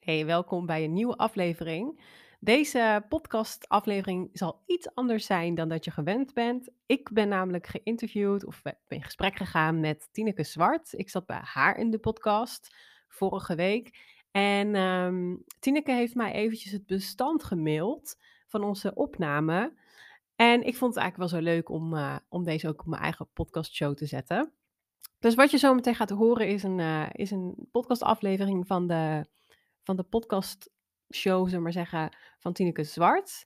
Hey, welkom bij een nieuwe aflevering. Deze podcastaflevering zal iets anders zijn dan dat je gewend bent. Ik ben namelijk geïnterviewd of ben in gesprek gegaan met Tineke Zwart. Ik zat bij haar in de podcast vorige week. En ehm, Tineke heeft mij eventjes het bestand gemaild van onze opname. En ik vond het eigenlijk wel zo leuk om, eh, om deze ook op mijn eigen podcastshow te zetten. Dus wat je zo meteen gaat horen is een, eh, is een podcastaflevering van de van de podcast show, zullen maar zeggen, van Tineke Zwart.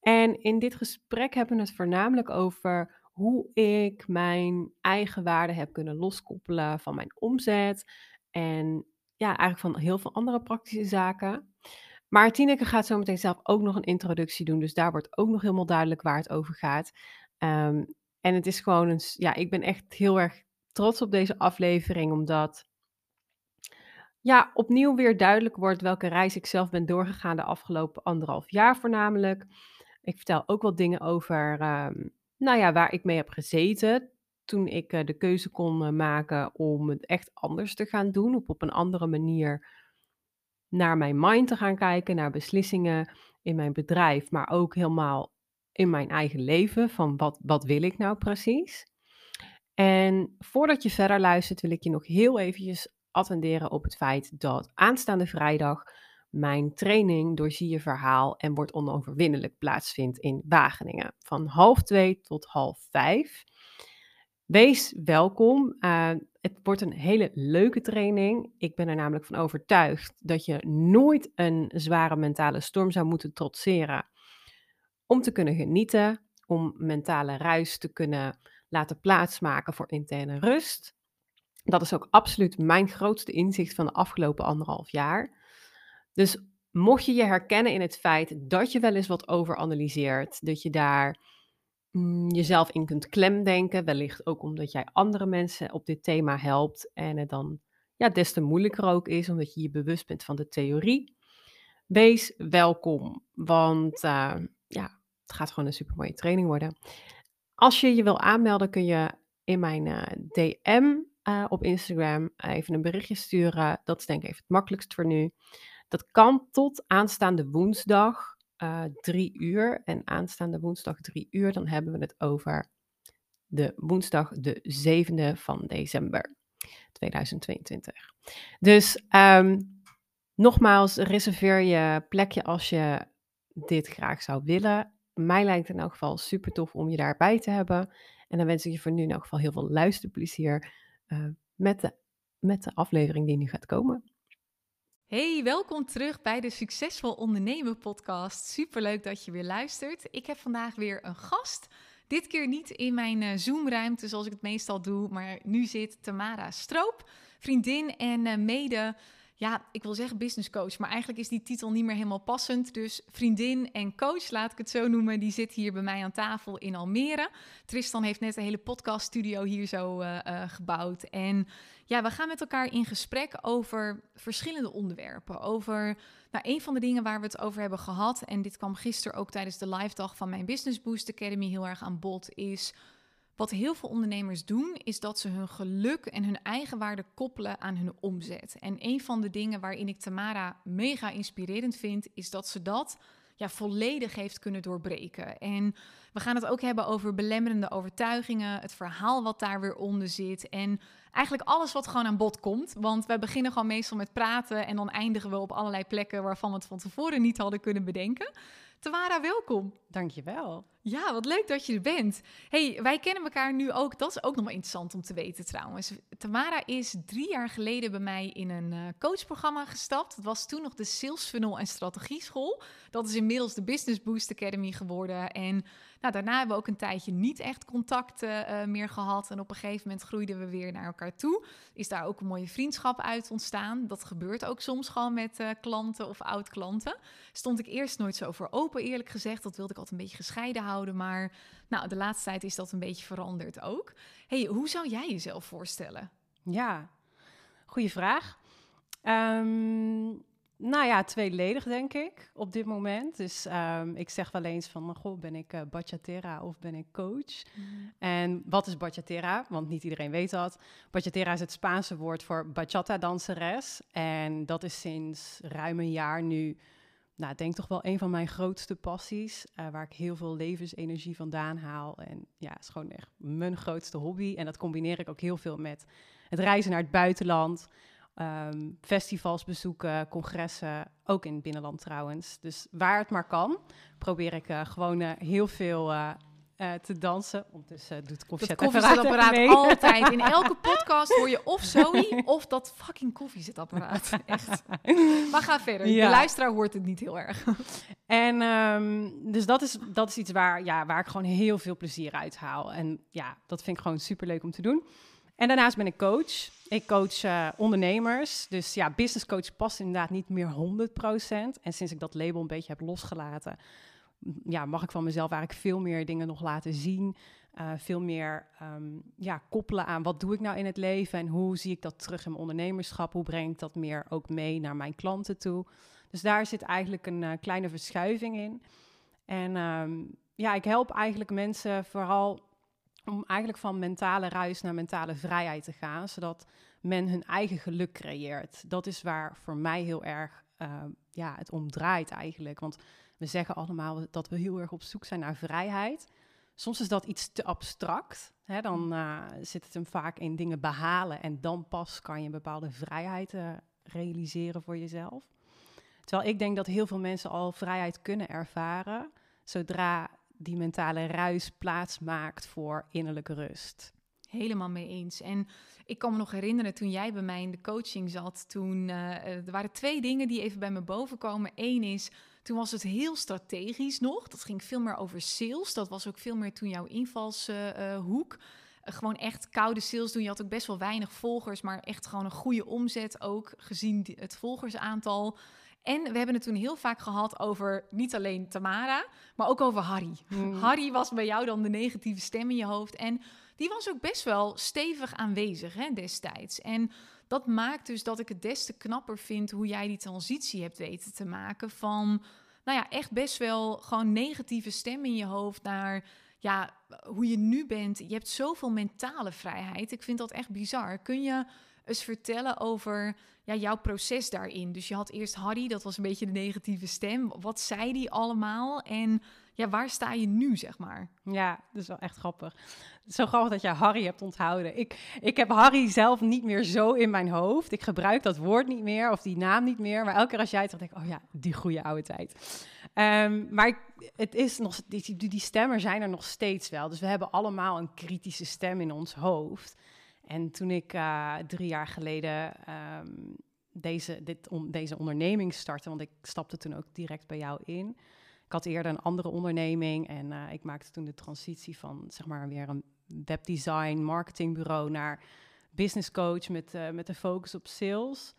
En in dit gesprek hebben we het voornamelijk over hoe ik mijn eigen waarde heb kunnen loskoppelen van mijn omzet. En ja, eigenlijk van heel veel andere praktische zaken. Maar Tineke gaat zo meteen zelf ook nog een introductie doen. Dus daar wordt ook nog helemaal duidelijk waar het over gaat. Ehm, en het is gewoon een. Ja, ik ben echt heel erg trots op deze aflevering. Omdat ja, opnieuw weer duidelijk wordt welke reis ik zelf ben doorgegaan de afgelopen anderhalf jaar voornamelijk. Ik vertel ook wat dingen over, ehm, nou ja, waar ik mee heb gezeten toen ik uh, de keuze kon uh, maken om het echt anders te gaan doen, op, op een andere manier naar mijn mind te gaan kijken, naar beslissingen in mijn bedrijf, maar ook helemaal in mijn eigen leven, van wat, wat wil ik nou precies. En voordat je verder luistert, wil ik je nog heel eventjes attenderen op het feit dat aanstaande vrijdag mijn training Doorzie je verhaal en wordt onoverwinnelijk plaatsvindt in Wageningen. Van half twee tot half vijf. Wees welkom. Uh, het wordt een hele leuke training. Ik ben er namelijk van overtuigd dat je nooit een zware mentale storm zou moeten trotseren om te kunnen genieten, om mentale ruis te kunnen laten plaatsmaken voor interne rust. Dat is ook absoluut mijn grootste inzicht van de afgelopen anderhalf jaar. Dus mocht je je herkennen in het feit dat je wel eens wat overanalyseert, dat je daar mm, jezelf in kunt klemdenken, wellicht ook omdat jij andere mensen op dit thema helpt en het dan ja, des te moeilijker ook is omdat je je bewust bent van de theorie. Wees welkom, want uh, ja, het gaat gewoon een supermooie training worden. Als je je wil aanmelden, kun je in mijn uh, DM uh, op Instagram even een berichtje sturen. Dat is denk ik even het makkelijkst voor nu. Dat kan tot aanstaande woensdag uh, drie uur. En aanstaande woensdag drie uur, dan hebben we het over de woensdag de 7e van december 2022. Dus um, nogmaals, reserveer je plekje als je dit graag zou willen. Mij lijkt het in elk geval super tof om je daarbij te hebben. En dan wens ik je voor nu in elk geval heel veel luisterplezier uh, met, de, met de aflevering die nu gaat komen. Hey, welkom terug bij de Succesvol Ondernemen podcast. Superleuk dat je weer luistert. Ik heb vandaag weer een gast. Dit keer niet in mijn uh, Zoom-ruimte zoals ik het meestal doe, maar nu zit Tamara Stroop, vriendin en uh, mede ja, ik wil zeggen business coach, maar eigenlijk is die titel niet meer helemaal passend. Dus vriendin en coach, laat ik het zo noemen, die zit hier bij mij aan tafel in Almere. Tristan heeft net een hele podcaststudio hier zo uh, uh, gebouwd. En ja, we gaan met elkaar in gesprek over verschillende onderwerpen. Over nou, een van de dingen waar we het over hebben gehad, en dit kwam gisteren ook tijdens de live dag van mijn Business Boost Academy heel erg aan bod, is wat heel veel ondernemers doen, is dat ze hun geluk en hun eigen waarde koppelen aan hun omzet. En een van de dingen waarin ik Tamara mega inspirerend vind, is dat ze dat ja, volledig heeft kunnen doorbreken. En we gaan het ook hebben over belemmerende overtuigingen, het verhaal wat daar weer onder zit en eigenlijk alles wat gewoon aan bod komt. Want we beginnen gewoon meestal met praten en dan eindigen we op allerlei plekken waarvan we het van tevoren niet hadden kunnen bedenken. Tamara, welkom. Dankjewel. Ja, wat leuk dat je er bent. hey, wij kennen elkaar nu ook. Dat is ook nog wel interessant om te weten trouwens. Tamara is drie jaar geleden bij mij in een uh, coachprogramma gestapt. Dat was toen nog de Sales Funnel en Strategie School. Dat is inmiddels de Business Boost Academy geworden. En nou, daarna hebben we ook een tijdje niet echt contact uh, meer gehad. En op een gegeven moment groeiden we weer naar elkaar toe. Is daar ook een mooie vriendschap uit ontstaan. Dat gebeurt ook soms gewoon met uh, klanten of oud-klanten. Stond ik eerst nooit zo voor open, eerlijk gezegd. Dat wilde ik altijd een beetje gescheiden houden. Maar nou, de laatste tijd is dat een beetje veranderd ook. hey, hoe zou jij jezelf voorstellen? Ja, goede vraag. Um, Nou ja, tweeledig denk ik op dit moment. Dus ehm, ik zeg wel eens van, goh, ben ik uh, bachatera of ben ik coach? Mm. En wat is bachatera? Want niet iedereen weet dat. Bachatera is het Spaanse woord voor bachata-danseres. En dat is sinds ruim een jaar nu, nou, ik denk toch wel een van mijn grootste passies. Uh, waar ik heel veel levensenergie vandaan haal. En ja, het is gewoon echt mijn grootste hobby. En dat combineer ik ook heel veel met het reizen naar het buitenland... Um, festivals bezoeken, congressen, ook in het binnenland trouwens. Dus waar het maar kan, probeer ik uh, gewoon uh, heel veel uh, te dansen. Ondertussen doet koffiezetapparaat altijd. In elke podcast hoor je of Zoe of dat fucking koffiezetapparaat. Echt. Maar ga verder. Ja. De luisteraar hoort het niet heel erg. En um, dus dat is, dat is iets waar, ja, waar ik gewoon heel veel plezier uit haal. En ja, dat vind ik gewoon super leuk om te doen. En daarnaast ben ik coach. Ik coach uh, ondernemers. Dus ja, business coach past inderdaad niet meer 100%. En sinds ik dat label een beetje heb losgelaten, ja, mag ik van mezelf eigenlijk veel meer dingen nog laten zien. Uh, veel meer um, ja, koppelen aan wat doe ik nou in het leven en hoe zie ik dat terug in mijn ondernemerschap? Hoe breng ik dat meer ook mee naar mijn klanten toe? Dus daar zit eigenlijk een uh, kleine verschuiving in. En um, ja, ik help eigenlijk mensen vooral om eigenlijk van mentale ruis naar mentale vrijheid te gaan, zodat men hun eigen geluk creëert. Dat is waar voor mij heel erg uh, ja, het om draait eigenlijk. Want we zeggen allemaal dat we heel erg op zoek zijn naar vrijheid. Soms is dat iets te abstract. Hè? Dan uh, zit het hem vaak in dingen behalen en dan pas kan je een bepaalde vrijheid uh, realiseren voor jezelf. Terwijl ik denk dat heel veel mensen al vrijheid kunnen ervaren zodra die mentale ruis plaats maakt voor innerlijke rust. Helemaal mee eens. En ik kan me nog herinneren toen jij bij mij in de coaching zat. Toen uh, er waren twee dingen die even bij me boven komen. Eén is, toen was het heel strategisch nog. Dat ging veel meer over sales. Dat was ook veel meer toen jouw invalshoek. Uh, gewoon echt koude sales doen. Je had ook best wel weinig volgers, maar echt gewoon een goede omzet ook gezien het volgersaantal. En we hebben het toen heel vaak gehad over niet alleen Tamara, maar ook over Harry. Hmm. Harry was bij jou dan de negatieve stem in je hoofd. En die was ook best wel stevig aanwezig hè, destijds. En dat maakt dus dat ik het des te knapper vind hoe jij die transitie hebt weten te maken van, nou ja, echt best wel gewoon negatieve stem in je hoofd naar, ja, hoe je nu bent. Je hebt zoveel mentale vrijheid. Ik vind dat echt bizar. Kun je eens vertellen over ja, jouw proces daarin? Dus je had eerst Harry, dat was een beetje de negatieve stem. Wat zei die allemaal? En ja, waar sta je nu, zeg maar? Ja, dat is wel echt grappig. Zo grappig dat je Harry hebt onthouden. Ik, ik heb Harry zelf niet meer zo in mijn hoofd. Ik gebruik dat woord niet meer of die naam niet meer. Maar elke keer als jij het zegt, denk ik, oh ja, die goede oude tijd. Um, maar het is nog, die, die stemmen zijn er nog steeds wel. Dus we hebben allemaal een kritische stem in ons hoofd. En toen ik uh, drie jaar geleden um, deze, dit, om, deze onderneming startte, want ik stapte toen ook direct bij jou in. Ik had eerder een andere onderneming en uh, ik maakte toen de transitie van zeg maar weer een webdesign, marketingbureau naar business coach met, uh, met een focus op sales.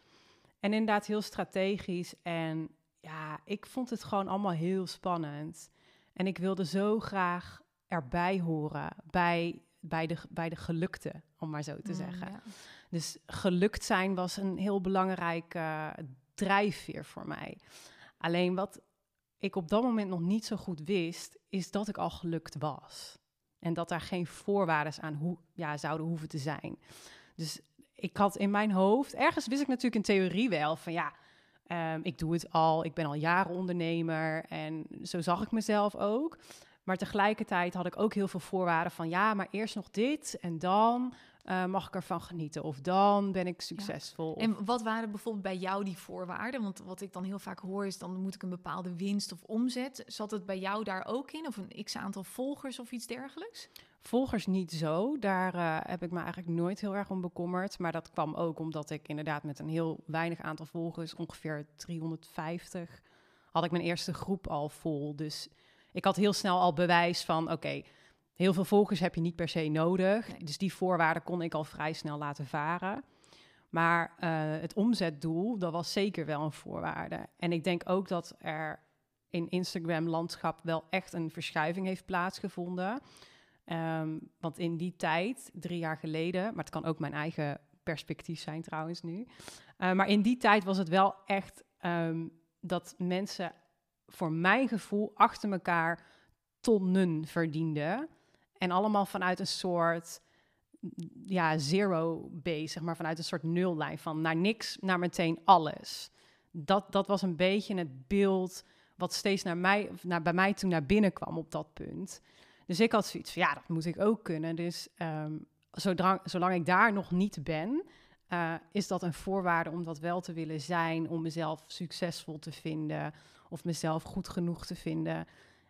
En inderdaad heel strategisch. En ja, ik vond het gewoon allemaal heel spannend. En ik wilde zo graag erbij horen bij bij de, bij de gelukte, om maar zo te mm, zeggen. Dus gelukt zijn was een heel belangrijke uh, drijfveer voor mij. Alleen wat ik op dat moment nog niet zo goed wist, is dat ik al gelukt was. En dat daar geen voorwaarden aan hoe, ja, zouden hoeven te zijn. Dus ik had in mijn hoofd, ergens wist ik natuurlijk in theorie wel van ja, um, ik doe het al, ik ben al jaren ondernemer en zo zag ik mezelf ook. Maar tegelijkertijd had ik ook heel veel voorwaarden van ja, maar eerst nog dit en dan uh, mag ik ervan genieten. Of dan ben ik succesvol. En wat waren bijvoorbeeld bij jou die voorwaarden? Want wat ik dan heel vaak hoor is dan moet ik een bepaalde winst of omzet. Zat het bij jou daar ook in? Of een x aantal volgers of iets dergelijks? Volgers niet zo. Daar uh, heb ik me eigenlijk nooit heel erg om bekommerd. Maar dat kwam ook omdat ik inderdaad met een heel weinig aantal volgers, ongeveer 350, had ik mijn eerste groep al vol. Dus ik had heel snel al bewijs van, oké, heel veel volgers heb je niet per se nodig. Dus die voorwaarden kon ik al vrij snel laten varen. Maar uh, het omzetdoel, dat was zeker wel een voorwaarde. En ik denk ook dat er in Instagram-landschap wel echt een verschuiving heeft plaatsgevonden. Um, want in die tijd, drie jaar geleden, maar het kan ook mijn eigen perspectief zijn trouwens nu. Uh, maar in die tijd was het wel echt ehm, dat mensen voor mijn gevoel achter elkaar tonnen verdienden. En allemaal vanuit een soort ja, zero base, zeg maar, vanuit een soort nullijn van naar niks, naar meteen alles. Dat, dat was een beetje het beeld wat steeds naar mij, naar, bij mij toen naar binnen kwam op dat punt. Dus ik had zoiets van, ja, dat moet ik ook kunnen. Dus um, zolang, ik daar nog niet ben, uh, is dat een voorwaarde om dat wel te willen zijn, om mezelf succesvol te vinden of mezelf goed genoeg te vinden.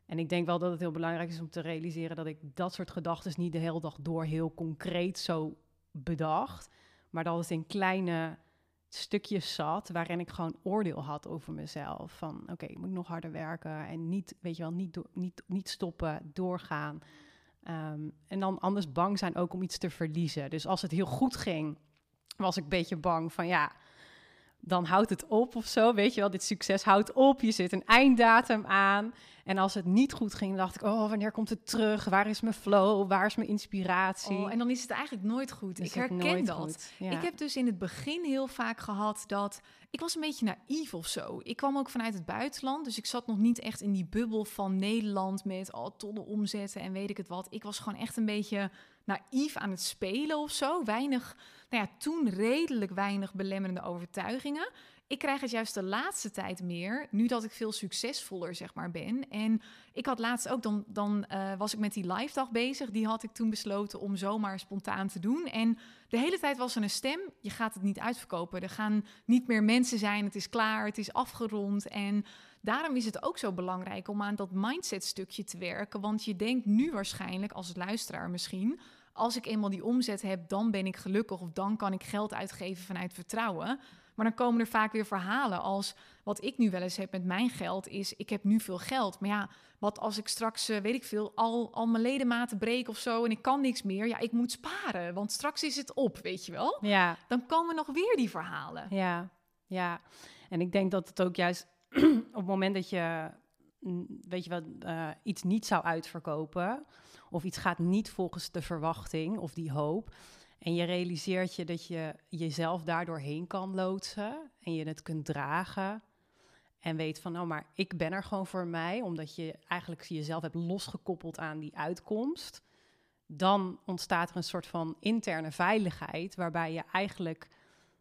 En ik denk wel dat het heel belangrijk is om te realiseren dat ik dat soort gedachten niet de hele dag door heel concreet zo bedacht, maar dat het in kleine stukjes zat waarin ik gewoon oordeel had over mezelf. Van oké, ik moet nog harder werken en niet, weet je wel, niet, niet, niet stoppen, doorgaan. Um, en dan anders bang zijn ook om iets te verliezen. Dus als het heel goed ging, was ik een beetje bang van ja, dan houdt het op of zo. Weet je wel, dit succes houdt op. Je zit een einddatum aan. En als het niet goed ging, dacht ik, oh, wanneer komt het terug? Waar is mijn flow? Waar is mijn inspiratie? Oh, en dan is het eigenlijk nooit goed. ik herken dat. Ja. Ik heb dus in het begin heel vaak gehad dat ik was een beetje naïef of zo. Ik kwam ook vanuit het buitenland, dus ik zat nog niet echt in die bubbel van Nederland met al oh, tonnen omzetten en weet ik het wat. Ik was gewoon echt een beetje naïef aan het spelen of zo. Weinig, nou ja, toen redelijk weinig belemmerende overtuigingen. Ik krijg het juist de laatste tijd meer, nu dat ik veel succesvoller zeg maar ben. En ik had laatst ook, dan, dan uh, was ik met die live dag bezig. Die had ik toen besloten om zomaar spontaan te doen. En de hele tijd was er een stem, je gaat het niet uitverkopen. Er gaan niet meer mensen zijn, het is klaar, het is afgerond. En daarom is het ook zo belangrijk om aan dat mindset stukje te werken. Want je denkt nu waarschijnlijk, als luisteraar misschien als ik eenmaal die omzet heb, dan ben ik gelukkig of dan kan ik geld uitgeven vanuit vertrouwen. Maar dan komen er vaak weer verhalen als wat ik nu wel eens heb met mijn geld is ik heb nu veel geld. Maar ja, wat als ik straks, uh, weet ik veel, al, al mijn ledematen breek of zo en ik kan niks meer. Ja, ik moet sparen, want straks is het op, weet je wel. Ja. Dan komen nog weer die verhalen. Ja, ja. En ik denk dat het ook juist op het moment dat je, mm, weet je wat, uh, iets niet zou uitverkopen of iets gaat niet volgens de verwachting of die hoop. En je realiseert je dat je jezelf daardoor heen kan loodsen en je het kunt dragen. En weet van, nou, maar ik ben er gewoon voor mij, omdat je eigenlijk jezelf hebt losgekoppeld aan die uitkomst. Dan ontstaat er een soort van interne veiligheid, waarbij je eigenlijk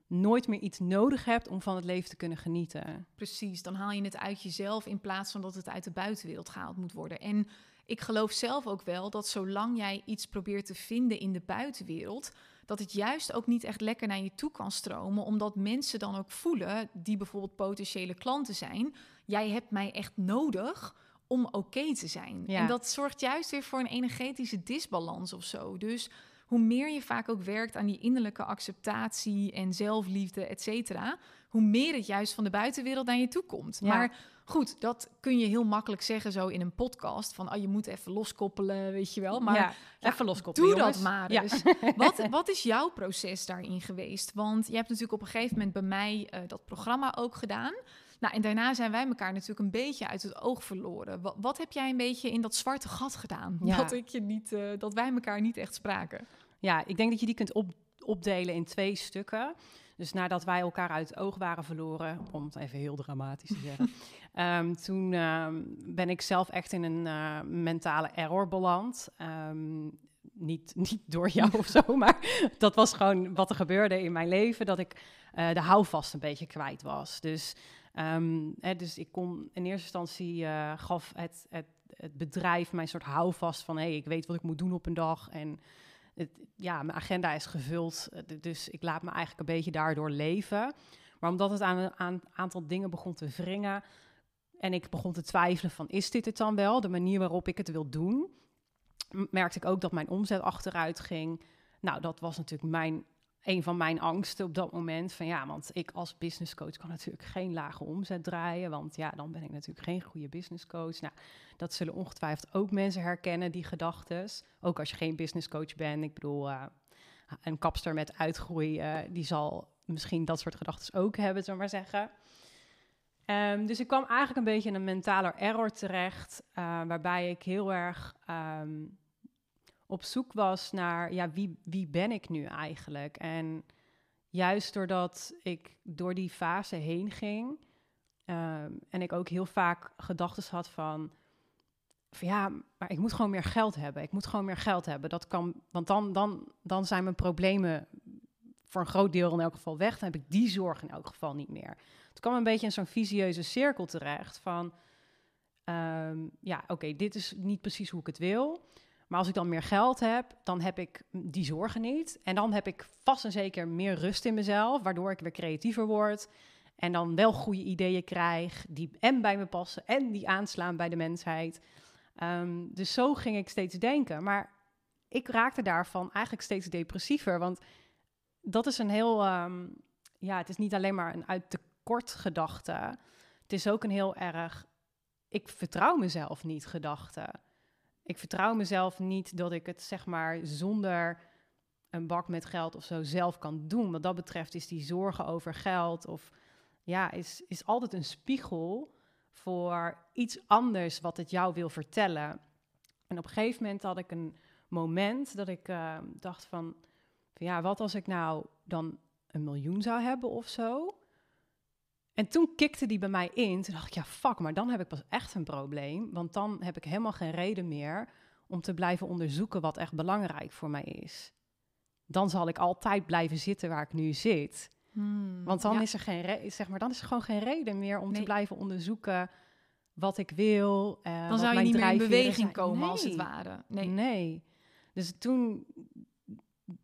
nooit meer iets nodig hebt om van het leven te kunnen genieten. Precies, dan haal je het uit jezelf in plaats van dat het uit de buitenwereld gehaald moet worden. En ik geloof zelf ook wel dat zolang jij iets probeert te vinden in de buitenwereld, dat het juist ook niet echt lekker naar je toe kan stromen, omdat mensen dan ook voelen, die bijvoorbeeld potentiële klanten zijn, jij hebt mij echt nodig om oké te zijn. Ja. En dat zorgt juist weer voor een energetische disbalans of zo. Dus hoe meer je vaak ook werkt aan die innerlijke acceptatie en zelfliefde, et cetera, hoe meer het juist van de buitenwereld naar je toe komt. Ja. Maar goed, dat kun je heel makkelijk zeggen zo in een podcast. Van, oh, je moet even loskoppelen, weet je wel. Maar ja, even loskoppelen, Doe dat maar dus. wat, wat is jouw proces daarin geweest? Want je hebt natuurlijk op een gegeven moment bij mij uh, dat programma ook gedaan. Nou, en daarna zijn wij elkaar natuurlijk een beetje uit het oog verloren. Wat, wat heb jij een beetje in dat zwarte gat gedaan? Ja. Dat, ik je niet, uh, dat wij elkaar niet echt spraken. Ja, ik denk dat je die kunt op, opdelen in twee stukken. Dus nadat wij elkaar uit het oog waren verloren, om het even heel dramatisch te zeggen, um, toen um, ben ik zelf echt in een uh, mentale error beland. Um, niet, niet door jou of zo, maar dat was gewoon wat er gebeurde in mijn leven, dat ik uh, de houvast een beetje kwijt was. Dus, hè, dus ik kon in eerste instantie uh, gaf het, het, het bedrijf mijn soort houvast van, hé, hey, ik weet wat ik moet doen op een dag en het, ja, mijn agenda is gevuld, eh, dus ik laat me eigenlijk een beetje daardoor leven. Maar omdat het aan een aantal dingen begon te wringen en ik begon te twijfelen van is dit het dan wel, de manier waarop ik het wil doen, merkte ik ook dat mijn omzet achteruit ging. Nou, dat was natuurlijk mijn een van mijn angsten op dat moment. Van ja, want ik als business coach kan natuurlijk geen lage omzet draaien. Want ja, dan ben ik natuurlijk geen goede business coach. Nou, dat zullen ongetwijfeld ook mensen herkennen, die gedachten. Ook als je geen business coach bent. Ik bedoel, uh, een kapster met uitgroei, uh, die zal misschien dat soort gedachten ook hebben, zullen maar zeggen. Um, dus ik kwam eigenlijk een beetje in een mentale error terecht, uh, waarbij ik heel erg um, op zoek was naar, ja, wie, wie ben ik nu eigenlijk? En juist doordat ik door die fase heen ging, Ehm, en ik ook heel vaak gedachten had van, van, ja, maar ik moet gewoon meer geld hebben. Ik moet gewoon meer geld hebben. Dat kan, want dan, dan, dan zijn mijn problemen voor een groot deel in elk geval weg. Dan heb ik die zorg in elk geval niet meer. Het kwam een beetje in zo'n visieuze cirkel terecht van, ehm, ja, oké, dit is niet precies hoe ik het wil. Maar als ik dan meer geld heb, dan heb ik die zorgen niet. En dan heb ik vast en zeker meer rust in mezelf, waardoor ik weer creatiever word. En dan wel goede ideeën krijg, die en bij me passen en die aanslaan bij de mensheid. Ehm, dus zo ging ik steeds denken. Maar ik raakte daarvan eigenlijk steeds depressiever. Want dat is een heel, ehm, ja, het is niet alleen maar een uit gedachte. Het is ook een heel erg, ik vertrouw mezelf niet gedachte. Ik vertrouw mezelf niet dat ik het zeg maar zonder een bak met geld of zo zelf kan doen. Wat dat betreft is die zorgen over geld of ja, is, is altijd een spiegel voor iets anders wat het jou wil vertellen. En op een gegeven moment had ik een moment dat ik uh, dacht van, ja, wat als ik nou dan een miljoen zou hebben of zo? En toen kikte die bij mij in. Toen dacht ik, ja, fuck, maar dan heb ik pas echt een probleem. Want dan heb ik helemaal geen reden meer om te blijven onderzoeken wat echt belangrijk voor mij is. Dan zal ik altijd blijven zitten waar ik nu zit. Hmm, Want dan is er geen zeg maar, dan is er gewoon geen reden meer om te blijven onderzoeken wat ik wil. Uh, dan zou je niet meer in beweging komen als het ware. Nee. nee. Dus toen,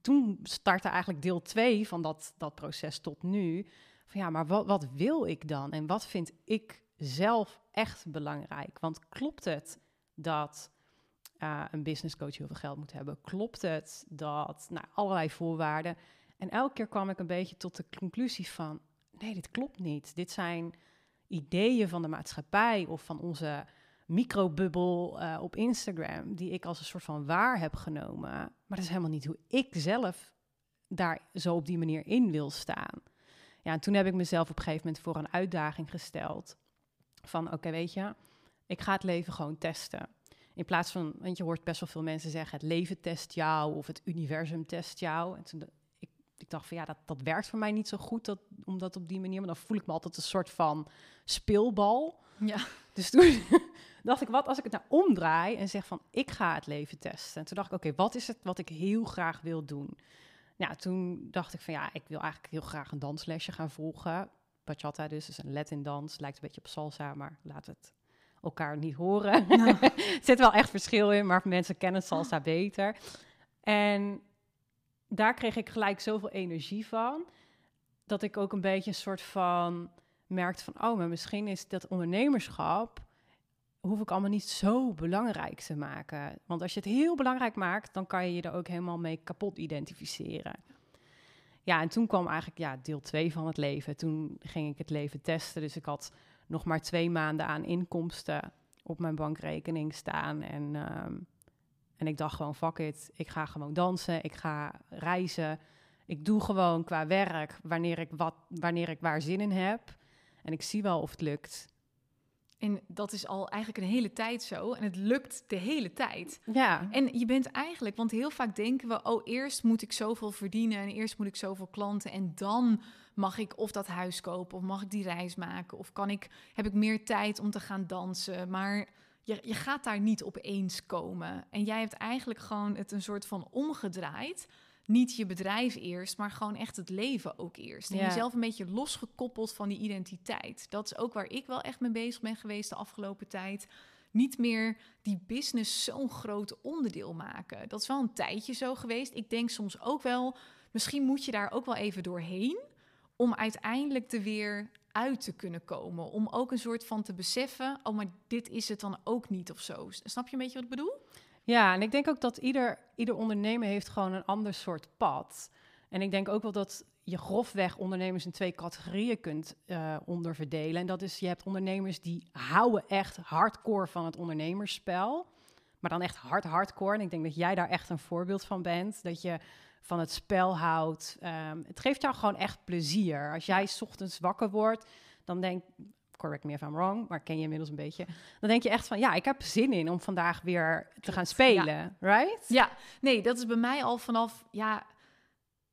toen startte eigenlijk deel 2 van dat, dat proces tot nu. Van ja, maar wat, wat wil ik dan? En wat vind ik zelf echt belangrijk? Want klopt het dat uh, een business coach heel veel geld moet hebben? Klopt het dat nou, allerlei voorwaarden? En elke keer kwam ik een beetje tot de conclusie van: nee, dit klopt niet. Dit zijn ideeën van de maatschappij of van onze microbubbel uh, op Instagram, die ik als een soort van waar heb genomen. Maar dat is helemaal niet hoe ik zelf daar zo op die manier in wil staan. Ja, en toen heb ik mezelf op een gegeven moment voor een uitdaging gesteld. Van oké, weet je, ik ga het leven gewoon testen. In plaats van, want je hoort best wel veel mensen zeggen, het leven test jou of het universum test jou. En toen ik dacht van ja, dat, dat werkt voor mij niet zo goed dat, om dat op die manier. Maar dan voel ik me altijd een soort van speelbal. Ja. Dus toen dacht ik, wat als ik het nou omdraai en zeg van ik ga het leven testen. En toen dacht ik, oké, wat is het wat ik heel graag wil doen? Nou, toen dacht ik van ja, ik wil eigenlijk heel graag een danslesje gaan volgen. Bachata dus, is een Latin dans, lijkt een beetje op salsa, maar laat het elkaar niet horen. Ja. er zit wel echt verschil in, maar mensen kennen salsa beter. En daar kreeg ik gelijk zoveel energie van. Dat ik ook een beetje een soort van merkte van, oh, maar misschien is dat ondernemerschap, hoef ik allemaal niet zo belangrijk te maken. Want als je het heel belangrijk maakt, dan kan je je er ook helemaal mee kapot identificeren. Ja, en toen kwam eigenlijk ja, deel 2 van het leven. Toen ging ik het leven testen. Dus ik had nog maar twee maanden aan inkomsten op mijn bankrekening staan. En ehm, en ik dacht gewoon, fuck it, ik ga gewoon dansen, ik ga reizen. Ik doe gewoon qua werk wanneer ik, wat, wanneer ik waar zin in heb. En ik zie wel of het lukt. En dat is al eigenlijk een hele tijd zo. En het lukt de hele tijd. Ja. En je bent eigenlijk, want heel vaak denken we: oh, eerst moet ik zoveel verdienen en eerst moet ik zoveel klanten. En dan mag ik of dat huis kopen, of mag ik die reis maken, of kan ik, heb ik meer tijd om te gaan dansen. Maar je, je gaat daar niet opeens komen. En jij hebt eigenlijk gewoon het een soort van omgedraaid. Niet je bedrijf eerst, maar gewoon echt het leven ook eerst. En jezelf een beetje losgekoppeld van die identiteit. Dat is ook waar ik wel echt mee bezig ben geweest de afgelopen tijd. Niet meer die business zo'n groot onderdeel maken. Dat is wel een tijdje zo geweest. Ik denk soms ook wel, misschien moet je daar ook wel even doorheen om uiteindelijk er weer uit te kunnen komen. Om ook een soort van te beseffen, oh, maar dit is het dan ook niet of zo. Snap je een beetje wat ik bedoel? Ja, en ik denk ook dat ieder, ieder ondernemer heeft gewoon een ander soort pad. En ik denk ook wel dat je grofweg ondernemers in twee categorieën kunt uh, onderverdelen. En dat is, je hebt ondernemers die houden echt hardcore van het ondernemersspel. Maar dan echt hard hardcore. En ik denk dat jij daar echt een voorbeeld van bent. Dat je van het spel houdt. Ehm, het geeft jou gewoon echt plezier. Als jij s ochtends wakker wordt, dan denk correct me if I'm wrong, maar ken je inmiddels een beetje. Dan denk je echt van, ja, ik heb zin in om vandaag weer te gaan spelen, right? Ja, nee, dat is bij mij al vanaf, ja,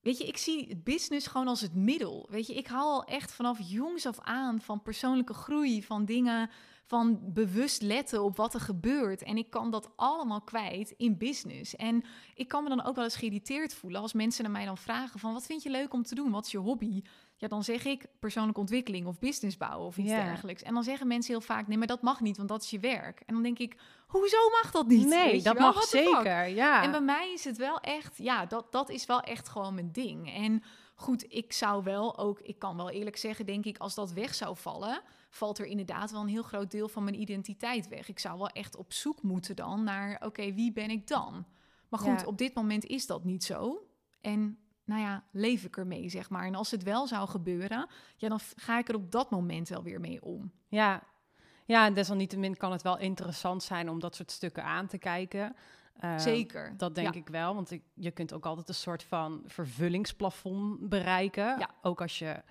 weet je, ik zie business gewoon als het middel. Weet je, ik hou al echt vanaf jongs af aan van persoonlijke groei, van dingen, van bewust letten op wat er gebeurt. En ik kan dat allemaal kwijt in business. En ik kan me dan ook wel eens geïrriteerd voelen als mensen naar mij dan vragen van wat vind je leuk om te doen? Wat is je hobby? Ja, dan zeg ik persoonlijke ontwikkeling of business bouwen of iets dergelijks. En dan zeggen mensen heel vaak, nee, maar dat mag niet, want dat is je werk. En dan denk ik, hoezo mag dat niet? Nee, dat mag zeker. Ja. En bij mij is het wel echt, ja, dat, dat is wel echt gewoon mijn ding. En goed, ik zou wel ook, ik kan wel eerlijk zeggen, denk ik, als dat weg zou vallen, valt er inderdaad wel een heel groot deel van mijn identiteit weg. Ik zou wel echt op zoek moeten dan naar, oké, wie ben ik dan? Maar goed, Ja. op dit moment is dat niet zo. En nou ja, leef ik ermee, zeg maar. En als het wel zou gebeuren, ja, dan ga ik er op dat moment wel weer mee om. Ja. ja, en desalniettemin kan het wel interessant zijn om dat soort stukken aan te kijken. Eh, Zeker. Dat denk Ja. ik wel, want ik, je kunt ook altijd een soort van vervullingsplafond bereiken. Ja. Ook als je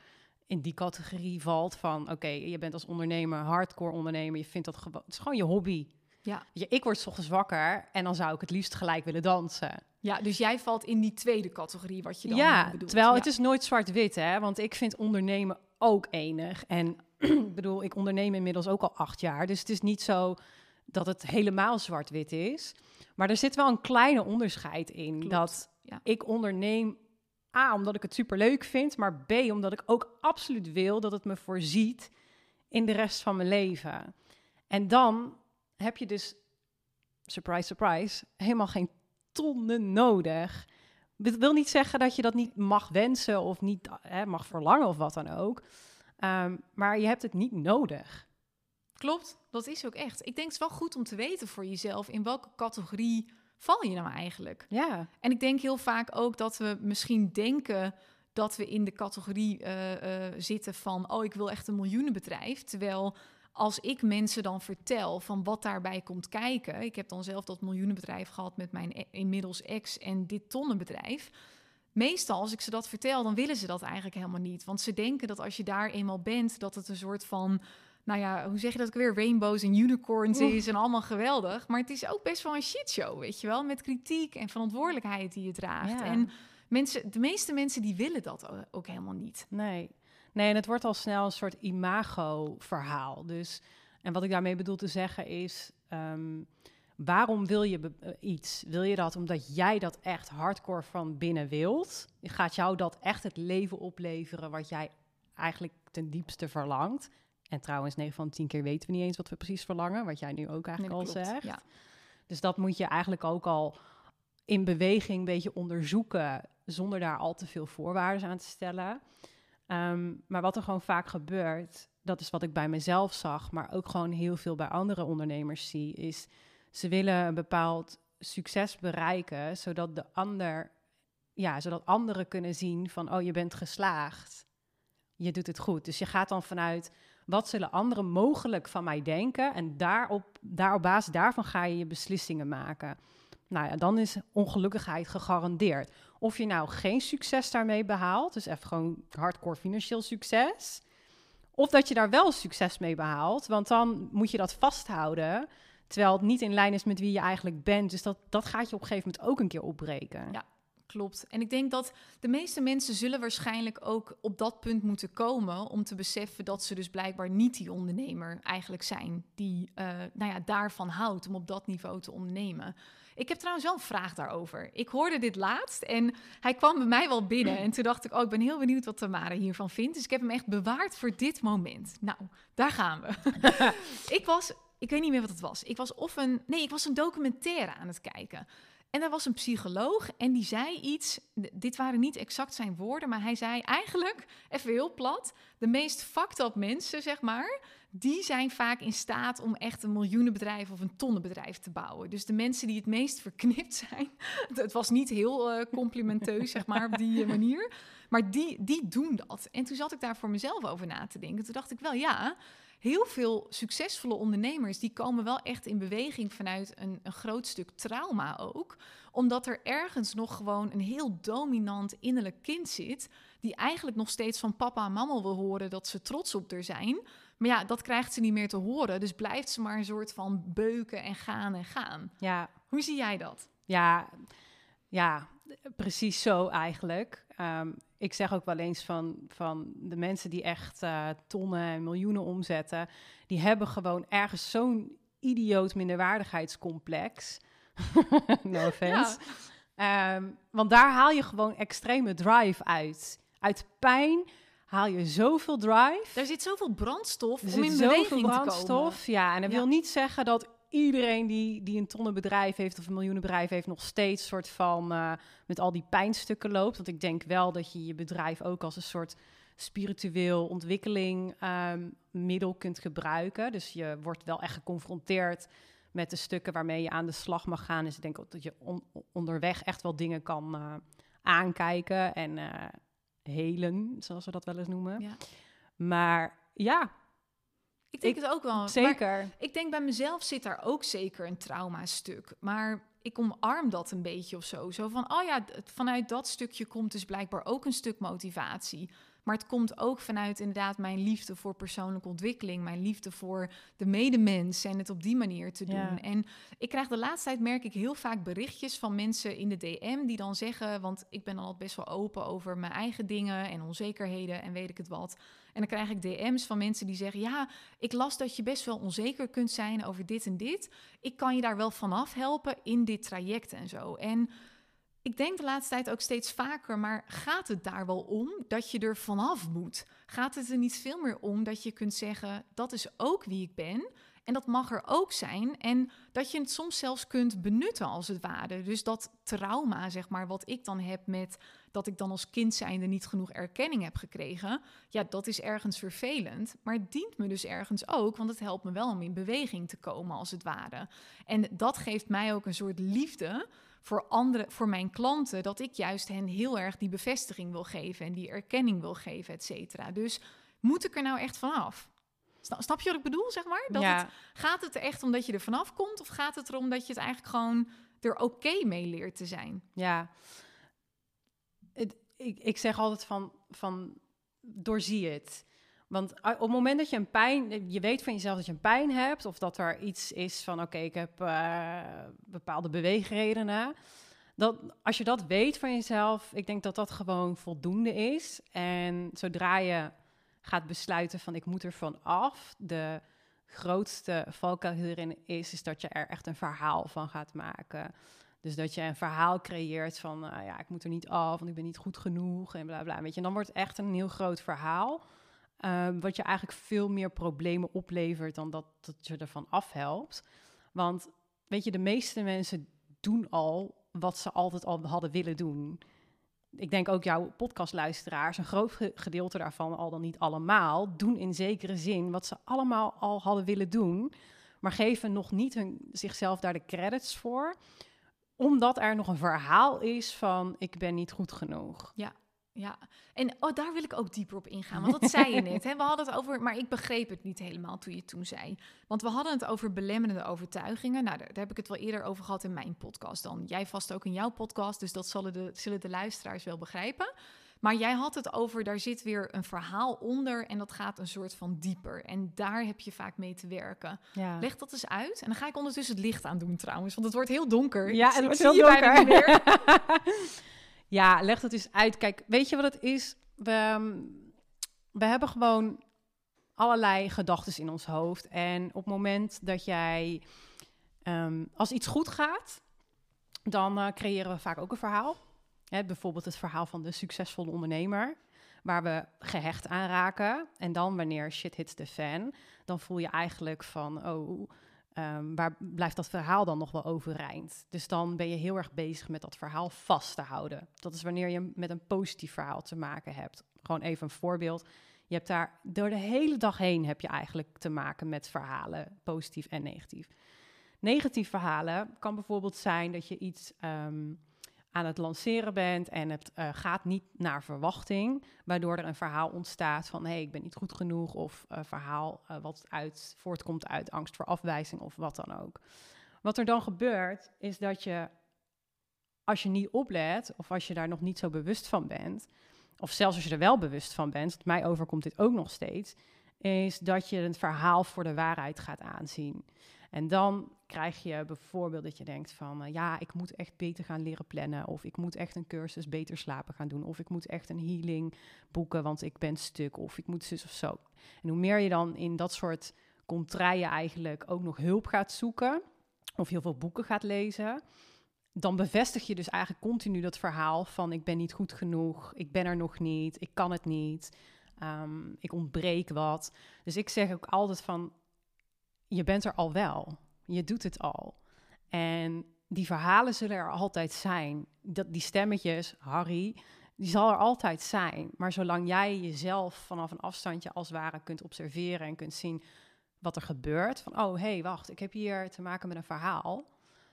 in die categorie valt van, oké, je bent als ondernemer, hardcore ondernemer, je vindt dat gewoon, het is gewoon je hobby. Ja. Je, ik word 's ochtends wakker en dan zou ik het liefst gelijk willen dansen. Ja, dus jij valt in die tweede categorie, wat je dan ja, bedoelt. terwijl Ja. het is nooit zwart-wit, hè? Want ik vind ondernemen ook enig. En ik bedoel, ik onderneem inmiddels ook al acht jaar. Dus het is niet zo dat het helemaal zwart-wit is. Maar er zit wel een kleine onderscheid in. Klopt, Dat ja. ik onderneem A, omdat ik het superleuk vind. Maar B, omdat ik ook absoluut wil dat het me voorziet in de rest van mijn leven. En dan heb je dus, surprise, surprise, helemaal geen tonnen nodig. Dit wil niet zeggen dat je dat niet mag wensen of niet hè, mag verlangen of wat dan ook. Ehm, maar je hebt het niet nodig. Klopt, dat is ook echt. Ik denk het is wel goed om te weten voor jezelf in welke categorie val je nou eigenlijk. Ja, En ik denk heel vaak ook dat we misschien denken dat we in de categorie eh, eh, zitten van, oh, ik wil echt een miljoenenbedrijf. Terwijl als ik mensen dan vertel van wat daarbij komt kijken, ik heb dan zelf dat miljoenenbedrijf gehad met mijn e- inmiddels ex en dit tonnenbedrijf. Meestal als ik ze dat vertel, dan willen ze dat eigenlijk helemaal niet. Want ze denken dat als je daar eenmaal bent, dat het een soort van, nou ja, hoe zeg je dat ook weer, rainbows en unicorns is en allemaal geweldig. Maar het is ook best wel een shitshow, weet je wel, met kritiek en verantwoordelijkheid die je draagt. Ja. En mensen, de meeste mensen die willen dat o- ook helemaal niet. nee. Nee, en het wordt al snel een soort imago-verhaal. Dus, en wat ik daarmee bedoel te zeggen is, ehm, waarom wil je eh, iets? Wil je dat omdat jij dat echt hardcore van binnen wilt? Gaat jou dat echt het leven opleveren wat jij eigenlijk ten diepste verlangt? En trouwens, 9 van de 10 keer weten we niet eens wat we precies verlangen, wat jij nu ook eigenlijk Nee, al zegt. Ja. Dus dat moet je eigenlijk ook al in beweging een beetje onderzoeken, zonder daar al te veel voorwaarden aan te stellen. Ehm, maar wat er gewoon vaak gebeurt, dat is wat ik bij mezelf zag, maar ook gewoon heel veel bij andere ondernemers zie, is ze willen een bepaald succes bereiken, zodat de ander, ja, zodat anderen kunnen zien van, oh, je bent geslaagd, je doet het goed. Dus je gaat dan vanuit, wat zullen anderen mogelijk van mij denken? En daarop, daar op basis daarvan ga je je beslissingen maken. Nou ja, dan is ongelukkigheid gegarandeerd. Of je nou geen succes daarmee behaalt, dus even gewoon hardcore financieel succes. Of dat je daar wel succes mee behaalt, want dan moet je dat vasthouden. Terwijl het niet in lijn is met wie je eigenlijk bent. Dus dat, dat gaat je op een gegeven moment ook een keer opbreken. Ja. Klopt. En ik denk dat de meeste mensen zullen waarschijnlijk ook op dat punt moeten komen om te beseffen dat ze dus blijkbaar niet die ondernemer eigenlijk zijn die eh, nou ja, daarvan houdt om op dat niveau te ondernemen. Ik heb trouwens wel een vraag daarover. Ik hoorde dit laatst en hij kwam bij mij wel binnen. En toen dacht ik, oh, ik ben heel benieuwd wat Tamara hiervan vindt. Dus ik heb hem echt bewaard voor dit moment. Nou, daar gaan we. ik was, ik weet niet meer wat het was. Ik was of een, nee, ik was een documentaire aan het kijken. En er was een psycholoog en die zei iets. Dit waren niet exact zijn woorden, maar hij zei eigenlijk, even heel plat, de meest fucked up mensen, zeg maar, die zijn vaak in staat om echt een miljoenenbedrijf of een tonnenbedrijf te bouwen. Dus de mensen die het meest verknipt zijn, het was niet heel eh, complimenteus, zeg maar, op die eh, manier, maar die, die doen dat. En toen zat ik daar voor mezelf over na te denken. Toen dacht ik wel, ja, heel veel succesvolle ondernemers die komen wel echt in beweging vanuit een, een groot stuk trauma ook. Omdat er ergens nog gewoon een heel dominant innerlijk kind zit. Die eigenlijk nog steeds van papa en mama wil horen dat ze trots op haar zijn. Maar ja, dat krijgt ze niet meer te horen. Dus blijft ze maar een soort van beuken en gaan en gaan. Ja, Hoe zie jij dat? ja, ja precies zo eigenlijk. ehm, ik zeg ook wel eens van, van de mensen die echt uh, tonnen en miljoenen omzetten, die hebben gewoon ergens zo'n idioot minderwaardigheidscomplex. no offense. Ehm, want daar haal je gewoon extreme drive uit. Uit pijn haal je zoveel drive. Er zit zoveel brandstof om in beweging brandstof, te komen. Ja, en dat wil niet zeggen dat iedereen die, die een tonnenbedrijf heeft of een miljoenenbedrijf heeft, nog steeds soort van uh, met al die pijnstukken loopt. Want ik denk wel dat je je bedrijf ook als een soort spiritueel ontwikkeling um, middel kunt gebruiken. Dus je wordt wel echt geconfronteerd met de stukken waarmee je aan de slag mag gaan. Dus ik denk ook dat je onderweg echt wel dingen kan uh, aankijken en uh, helen, zoals we dat wel eens noemen. Ja. Maar ja, ik denk het ook wel. Zeker. ik denk bij mezelf zit daar ook zeker een trauma-stuk. Maar ik omarm dat een beetje of zo. Zo van, oh ja, vanuit dat stukje komt dus blijkbaar ook een stuk motivatie. Maar het komt ook vanuit inderdaad mijn liefde voor persoonlijke ontwikkeling, mijn liefde voor de medemens en het op die manier te doen. En ik krijg de laatste tijd, merk ik heel vaak berichtjes van mensen in de DM die dan zeggen, want ik ben dan altijd best wel open over mijn eigen dingen en onzekerheden en weet ik het wat. En dan krijg ik DM's van mensen die zeggen: Ja, ik las dat je best wel onzeker kunt zijn over dit en dit. Ik kan je daar wel vanaf helpen in dit traject en zo. En ik denk de laatste tijd ook steeds vaker, maar gaat het daar wel om dat je er vanaf moet? Gaat het er niet veel meer om dat je kunt zeggen: dat is ook wie ik ben? En dat mag er ook zijn. En dat je het soms zelfs kunt benutten als het ware. Dus dat trauma, zeg maar, wat ik dan heb met dat ik dan als kind zijnde niet genoeg erkenning heb gekregen. Ja, dat is ergens vervelend. Maar het dient me dus ergens ook, want het helpt me wel om in beweging te komen als het ware. En dat geeft mij ook een soort liefde voor, andere, voor mijn klanten, dat ik juist hen heel erg die bevestiging wil geven en die erkenning wil geven, et cetera. Dus moet ik er nou echt vanaf? Snap je wat ik bedoel, zeg maar? Dat het, gaat het er echt om dat je er vanaf komt? Of gaat het erom dat je het eigenlijk gewoon er oké mee leert te zijn? Ja, het, ik, ik zeg altijd van, van doorzie het. Want op het moment dat je een pijn, je weet van jezelf dat je een pijn hebt, of dat er iets is van oké, ik heb uh, bepaalde beweegredenen. Dat, als je dat weet van jezelf, ik denk dat dat gewoon voldoende is. En zodra je gaat besluiten van ik moet er van af, de grootste valkuil hierin is, is dat je er echt een verhaal van gaat maken. Dus dat je een verhaal creëert van, ja, ik moet er niet af, want ik ben niet goed genoeg en bla bla. Weet je, en dan wordt het echt een heel groot verhaal. Ehm, wat je eigenlijk veel meer problemen oplevert dan dat, dat je ervan afhelpt. Want weet je, de meeste mensen doen al wat ze altijd al hadden willen doen. Ik denk ook jouw podcastluisteraars, een groot gedeelte daarvan, al dan niet allemaal, doen in zekere zin wat ze allemaal al hadden willen doen, maar geven nog niet hun, zichzelf daar de credits voor, omdat er nog een verhaal is van ik ben niet goed genoeg. Ja. Ja, en oh, daar wil ik ook dieper op ingaan. Want dat zei je net. Hè? We hadden het over, maar ik begreep het niet helemaal toen je het toen zei. Want we hadden het over belemmerende overtuigingen. Nou, daar, heb ik het wel eerder over gehad in mijn podcast dan. Jij vast ook in jouw podcast, dus dat zullen de, zullen de luisteraars wel begrijpen. Maar jij had het over, daar zit weer een verhaal onder en dat gaat een soort van dieper. En daar heb je vaak mee te werken. Ja. Leg dat eens uit. En dan ga ik ondertussen het licht aan doen trouwens, want het wordt heel donker. Ja, en het wordt heel donker. Ja, leg dat eens uit. Kijk, weet je wat het is? We, ehm, we hebben gewoon allerlei gedachten in ons hoofd. En op het moment dat jij, um, als iets goed gaat, dan uh, creëren we vaak ook een verhaal. Hè, bijvoorbeeld het verhaal van de succesvolle ondernemer, waar we gehecht aan raken. En dan wanneer shit hits the fan, dan voel je eigenlijk van, oh, Um, waar blijft dat verhaal dan nog wel overeind? Dus dan ben je heel erg bezig met dat verhaal vast te houden. Dat is wanneer je met een positief verhaal te maken hebt. Gewoon even een voorbeeld. Je hebt daar door de hele dag heen heb je eigenlijk te maken met verhalen, positief en negatief. Negatief verhalen kan bijvoorbeeld zijn dat je iets um, aan het lanceren bent en het uh, gaat niet naar verwachting, waardoor er een verhaal ontstaat van hé, ik ben niet goed genoeg of verhaal uh, wat uit, voortkomt uit angst voor afwijzing of wat dan ook. Wat er dan gebeurt is dat je, als je niet oplet of als je daar nog niet zo bewust van bent, of zelfs als je er wel bewust van bent, mij overkomt dit ook nog steeds, is dat je het verhaal voor de waarheid gaat aanzien. En dan krijg je bijvoorbeeld dat je denkt van, uh, ja, ik moet echt beter gaan leren plannen. Of ik moet echt een cursus beter slapen gaan doen. Of ik moet echt een healing boeken, want ik ben stuk. Of ik moet zus of zo. En hoe meer je dan in dat soort contraien eigenlijk ook nog hulp gaat zoeken. Of heel veel boeken gaat lezen dan bevestig je dus eigenlijk continu dat verhaal van ik ben niet goed genoeg, ik ben er nog niet, ik kan het niet, um, ik ontbreek wat. Dus ik zeg ook altijd van je bent er al wel, je doet het al. En die verhalen zullen er altijd zijn. Dat, die stemmetjes, Harry, die zal er altijd zijn. Maar zolang jij jezelf vanaf een afstandje als het ware kunt observeren en kunt zien wat er gebeurt, van oh hé, hey, wacht, ik heb hier te maken met een verhaal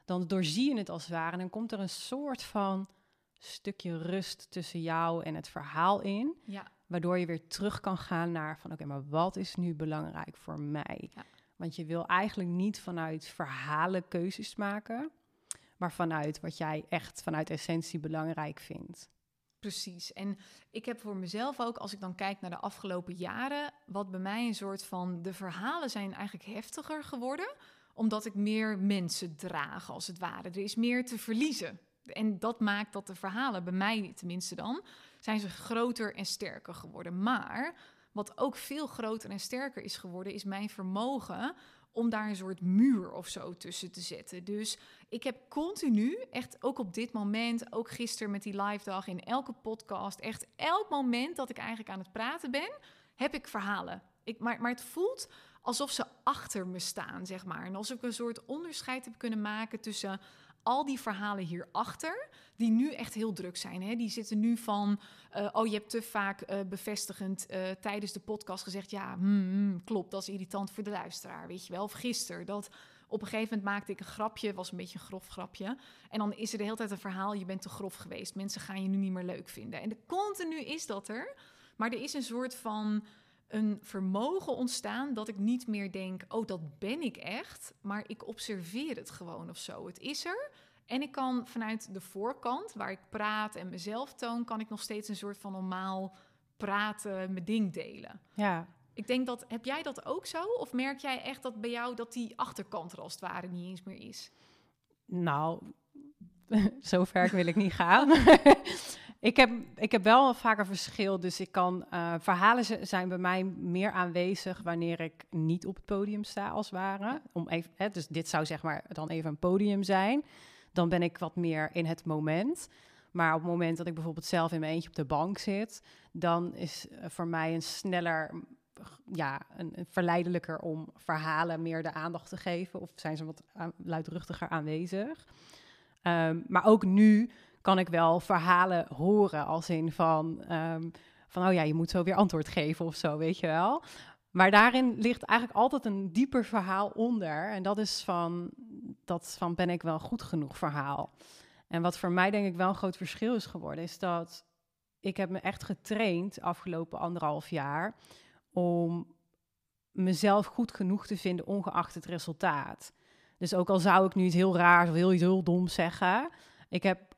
dan doorzie je het als het ware. En dan komt er een soort van stukje rust tussen jou en het verhaal in. Ja. Waardoor je weer terug kan gaan naar van oké, maar wat is nu belangrijk voor mij? Ja. Want je wil eigenlijk niet vanuit verhalen keuzes maken, maar vanuit wat jij echt vanuit essentie belangrijk vindt. Precies. En ik heb voor mezelf ook, als ik dan kijk naar de afgelopen jaren, wat bij mij een soort van de verhalen zijn eigenlijk heftiger geworden omdat ik meer mensen draag, als het ware. Er is meer te verliezen. En dat maakt dat de verhalen, bij mij tenminste dan, zijn ze groter en sterker geworden. Maar wat ook veel groter en sterker is geworden, is mijn vermogen om daar een soort muur of zo tussen te zetten. Dus ik heb continu, echt ook op dit moment, ook gisteren met die live dag, in elke podcast, echt elk moment dat ik eigenlijk aan het praten ben, heb ik verhalen. Ik, maar, maar het voelt alsof ze achter me staan, zeg maar. En alsof ik een soort onderscheid heb kunnen maken tussen al die verhalen hierachter, die nu echt heel druk zijn. Hè? Die zitten nu van, uh, oh, je hebt te vaak uh, bevestigend uh, tijdens de podcast gezegd, ja, mm, mm, klopt, dat is irritant voor de luisteraar, weet je wel. Of gisteren, dat op een gegeven moment maakte ik een grapje, was een beetje een grof grapje. En dan is er de hele tijd een verhaal, je bent te grof geweest. Mensen gaan je nu niet meer leuk vinden. En de continu is dat er, maar er is een soort van een vermogen ontstaan dat ik niet meer denk, oh dat ben ik echt, maar ik observeer het gewoon of zo. Het is er. En ik kan vanuit de voorkant, waar ik praat en mezelf toon, kan ik nog steeds een soort van normaal praten, mijn ding delen. Ja. Ik denk dat, heb jij dat ook zo? Of merk jij echt dat bij jou dat die achterkant er als het ware niet eens meer is? Nou, zo ver wil ik niet gaan. Ik heb, ik heb wel vaker verschil, dus ik kan... Uh, verhalen zijn bij mij meer aanwezig wanneer ik niet op het podium sta, als het ware. Om even, hè, dus dit zou zeg maar dan even een podium zijn. Dan ben ik wat meer in het moment. Maar op het moment dat ik bijvoorbeeld zelf in mijn eentje op de bank zit... dan is uh, voor mij een sneller ja, een, een, verleidelijker om verhalen meer de aandacht te geven. Of zijn ze wat luidruchtiger aanwezig. Um, maar ook nu kan ik wel verhalen horen als in van, um, van oh ja, je moet zo weer antwoord geven of zo, weet je wel. Maar daarin ligt eigenlijk altijd een dieper verhaal onder. En dat is van, dat van ben ik wel goed genoeg verhaal. En wat voor mij denk ik wel een groot verschil is geworden, is dat ik heb me echt getraind afgelopen anderhalf jaar om mezelf goed genoeg te vinden, ongeacht het resultaat. Dus ook al zou ik nu iets heel raars of heel, iets heel dom zeggen, ik heb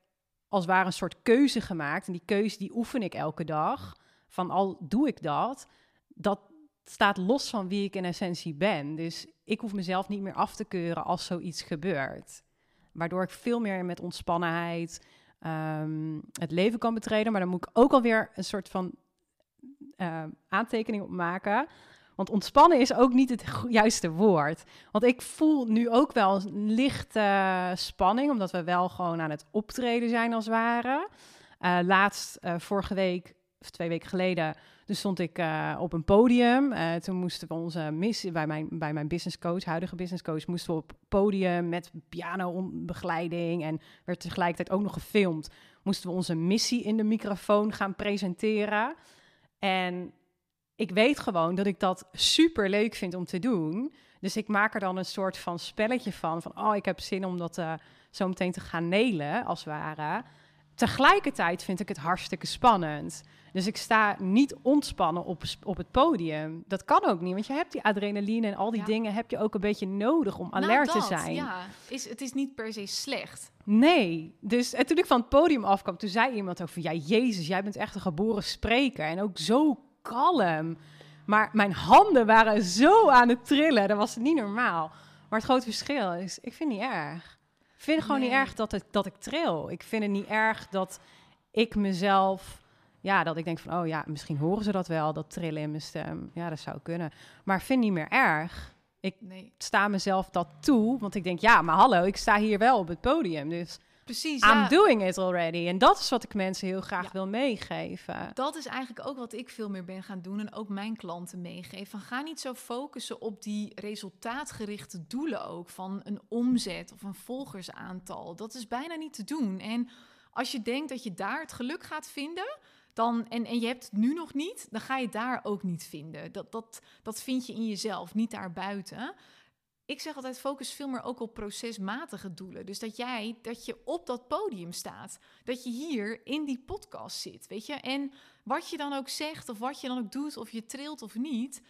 als het ware een soort keuze gemaakt. En die keuze die oefen ik elke dag. Van al doe ik dat, dat staat los van wie ik in essentie ben. Dus ik hoef mezelf niet meer af te keuren als zoiets gebeurt. Waardoor ik veel meer met ontspannenheid um, het leven kan betreden. Maar dan moet ik ook alweer een soort van uh, aantekening op maken. Want ontspannen is ook niet het juiste woord. Want ik voel nu ook wel een lichte spanning, omdat we wel gewoon aan het optreden zijn als het ware. Uh, laatst, uh, vorige week, of twee weken geleden, dus stond ik op een podium. toen moesten we onze missie, bij mijn, bij mijn business coach, huidige business coach, moesten we op podium met piano-begeleiding en werd tegelijkertijd ook nog gefilmd. Moesten we onze missie in de microfoon gaan presenteren. En ik weet gewoon dat ik dat super leuk vind om te doen. Dus ik maak er dan een soort van spelletje van. Van, oh, ik heb zin om dat uh, zo meteen te gaan nelen, als het ware. Tegelijkertijd vind ik het hartstikke spannend. Dus ik sta niet ontspannen op, op het podium. Dat kan ook niet, want je hebt die adrenaline en al die dingen heb je ook een beetje nodig om nou, alert te zijn. Ja, is, het is niet per se slecht. Nee, dus en toen ik van het podium afkwam, toen zei iemand ook van... ja, Jezus, jij bent echt een geboren spreker en ook zo kalm. Maar mijn handen waren zo aan het trillen. Dat was niet normaal. Maar het grote verschil is, ik vind het niet erg. Ik vind het gewoon niet erg dat, het, dat ik tril. Ik vind het niet erg dat ik mezelf... Ja, dat ik denk van, oh ja, misschien horen ze dat wel, dat trillen in mijn stem. Ja, dat zou kunnen. Maar ik vind niet meer erg. Nee, sta mezelf dat toe. Want ik denk, ja, maar hallo, ik sta hier wel op het podium. Dus precies. I'm ja. doing it already. En dat is wat ik mensen heel graag Ja. wil meegeven. Dat is eigenlijk ook wat ik veel meer ben gaan doen en ook mijn klanten meegeven. Van ga niet zo focussen op die resultaatgerichte doelen ook van een omzet of een volgersaantal. Dat is bijna niet te doen. En als je denkt dat je daar het geluk gaat vinden, dan, en, en je hebt het nu nog niet, dan ga je het daar ook niet vinden. Dat, dat, dat vind je in jezelf, niet daarbuiten. Ik zeg altijd, focus veel meer ook op procesmatige doelen. Dus dat jij, dat je op dat podium staat. Dat je hier in die podcast zit, weet je. En wat je dan ook zegt, of wat je dan ook doet, of je trilt of niet...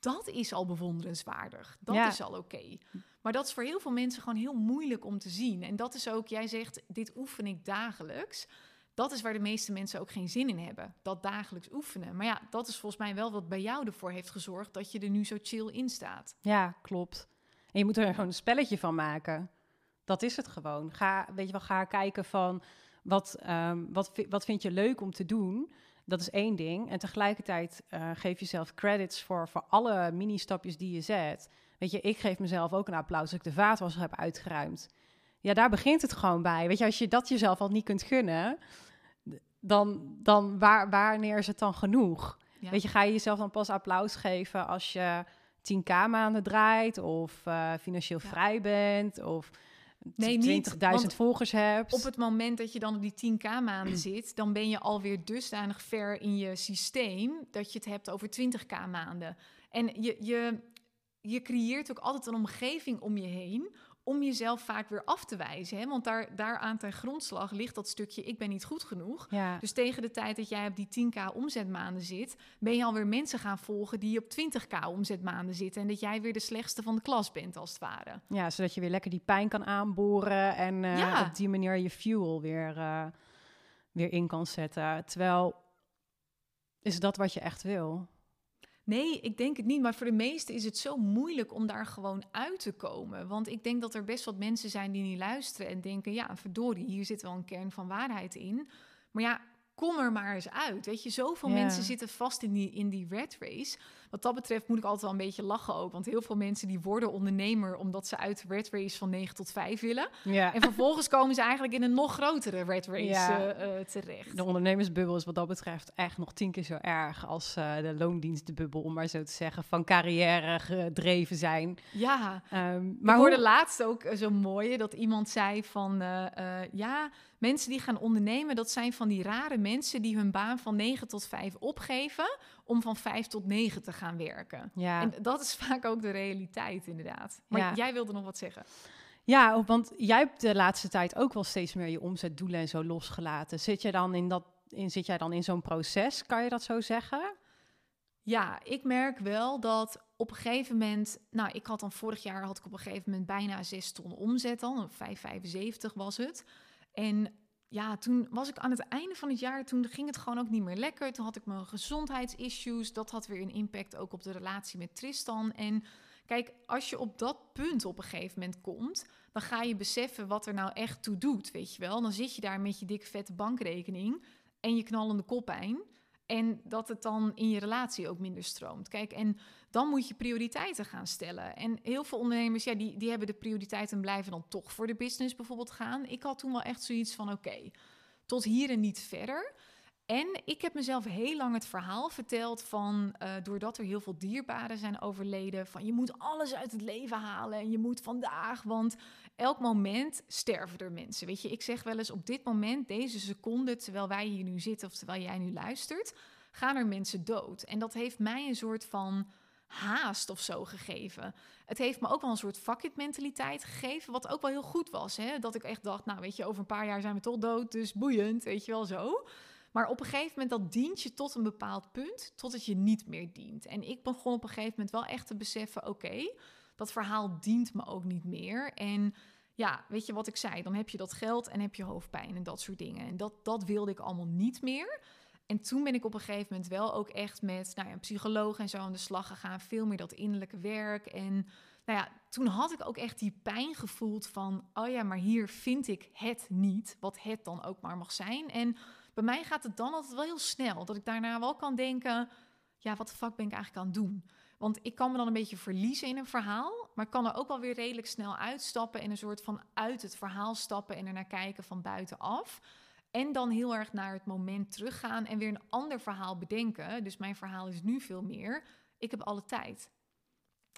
dat is al bewonderenswaardig. Dat Ja. is al oké. Maar dat is voor heel veel mensen gewoon heel moeilijk om te zien. En dat is ook, jij zegt, dit oefen ik dagelijks. Dat is waar de meeste mensen ook geen zin in hebben. Dat dagelijks oefenen. Maar ja, dat is volgens mij wel wat bij jou ervoor heeft gezorgd... dat je er nu zo chill in staat. Ja, klopt. En je moet er gewoon een spelletje van maken. Dat is het gewoon. Ga, weet je wel, ga kijken van wat, ehm, wat, wat vind je leuk om te doen. Dat is één ding. En tegelijkertijd eh, geef jezelf credits voor, voor alle mini-stapjes die je zet. Weet je, ik geef mezelf ook een applaus als ik de vaatwasser heb uitgeruimd. Ja, daar begint het gewoon bij. Weet je, als je dat jezelf al niet kunt gunnen, dan, dan waar, wanneer is het dan genoeg? Ja. Weet je, ga je jezelf dan pas applaus geven als je 10k maanden draait of eh, financieel Ja. vrij bent of Nee, niet, 20.000 want volgers hebt? Op het moment dat je dan op die 10k maanden zit, dan ben je alweer dusdanig ver in je systeem dat je het hebt over 20k maanden. En je, je, je creëert ook altijd een omgeving om je heen om jezelf vaak weer af te wijzen. Hè? Want daar, daaraan ten grondslag ligt dat stukje ik ben niet goed genoeg. Ja, Dus tegen de tijd dat jij op die 10k omzetmaanden zit, ben je alweer mensen gaan volgen die op 20k omzetmaanden zitten. En dat jij weer de slechtste van de klas bent, als het ware. ja, zodat je weer lekker die pijn kan aanboren en eh, Ja. op die manier je fuel weer, eh, weer in kan zetten. Terwijl, is dat wat je echt wil? Nee, ik denk het niet. Maar voor de meesten is het zo moeilijk om daar gewoon uit te komen. Want ik denk dat er best wat mensen zijn die niet luisteren en denken: ja, verdorie, hier zit wel een kern van waarheid in. Maar ja, kom er maar eens uit. Weet je, zoveel Ja. mensen zitten vast in die, in die red race. Wat dat betreft moet ik altijd wel een beetje lachen ook. Want heel veel mensen die worden ondernemer omdat ze uit de red race van 9 tot 5 willen. Ja. En vervolgens komen ze eigenlijk in een nog grotere red race Ja. eh, eh, terecht. De ondernemersbubbel is wat dat betreft echt nog tien keer zo erg als eh, de loondienstbubbel, om maar zo te zeggen, van carrière gedreven zijn. Ja, Ehm, Maar ik hoorde hoe- laatst ook zo mooi dat iemand zei van ja, mensen die gaan ondernemen, dat zijn van die rare mensen die hun baan van 9 tot 5 opgeven om van 5 tot 9 te gaan werken. ja. En dat is vaak ook de realiteit, inderdaad. Maar Ja. jij wilde nog wat zeggen. Ja, want jij hebt de laatste tijd ook wel steeds meer je omzetdoelen en zo losgelaten. Zit, je dan in dat, in, zit jij dan in zo'n proces, kan je dat zo zeggen? Ja, ik merk wel dat op een gegeven moment, nou, ik had dan vorig jaar had ik op een gegeven moment bijna 6 ton omzet dan, 5,75 was het. En ja, toen was ik aan het einde van het jaar, toen ging het gewoon ook niet meer lekker. Toen had ik mijn gezondheidsissues, dat had weer een impact ook op de relatie met Tristan. En kijk, als je op dat punt op een gegeven moment komt, dan ga je beseffen wat er nou echt toe doet, weet je wel. Dan zit je daar met je dikke vette bankrekening en je knallende koppijn. En dat het dan in je relatie ook minder stroomt. Kijk, en dan moet je prioriteiten gaan stellen. En heel veel ondernemers, ja, die, die hebben de prioriteiten en blijven dan toch voor de business bijvoorbeeld gaan. Ik had toen wel echt zoiets van, oké, tot hier en niet verder. En ik heb mezelf heel lang het verhaal verteld van, eh, doordat er heel veel dierbaren zijn overleden, van je moet alles uit het leven halen en je moet vandaag, want elk moment sterven er mensen. Weet je, ik zeg wel eens op dit moment, deze seconde, terwijl wij hier nu zitten of terwijl jij nu luistert, gaan er mensen dood. En dat heeft mij een soort van haast of zo gegeven. Het heeft me ook wel een soort fuck it mentaliteit gegeven, wat ook wel heel goed was. Hè? Dat ik echt dacht, nou weet je, over een paar jaar zijn we toch dood, dus boeiend, weet je wel zo. Maar op een gegeven moment, dat dient je tot een bepaald punt, totdat je niet meer dient. En ik begon op een gegeven moment wel echt te beseffen, oké, dat verhaal dient me ook niet meer. En ja, weet je wat ik zei? Dan heb je dat geld en heb je hoofdpijn en dat soort dingen. En dat, dat wilde ik allemaal niet meer. En toen ben ik op een gegeven moment wel ook echt met nou ja, een psycholoog en zo aan de slag gegaan. Veel meer dat innerlijke werk. En nou ja, toen had ik ook echt die pijn gevoeld van, oh ja, maar hier vind ik het niet, wat het dan ook maar mag zijn. En bij mij gaat het dan altijd wel heel snel, dat ik daarna wel kan denken, ja, wat de fuck ben ik eigenlijk aan het doen? Want ik kan me dan een beetje verliezen in een verhaal, maar ik kan er ook wel weer redelijk snel uitstappen en een soort van uit het verhaal stappen en er naar kijken van buitenaf. En dan heel erg naar het moment teruggaan en weer een ander verhaal bedenken. Dus mijn verhaal is nu veel meer. Ik heb alle tijd.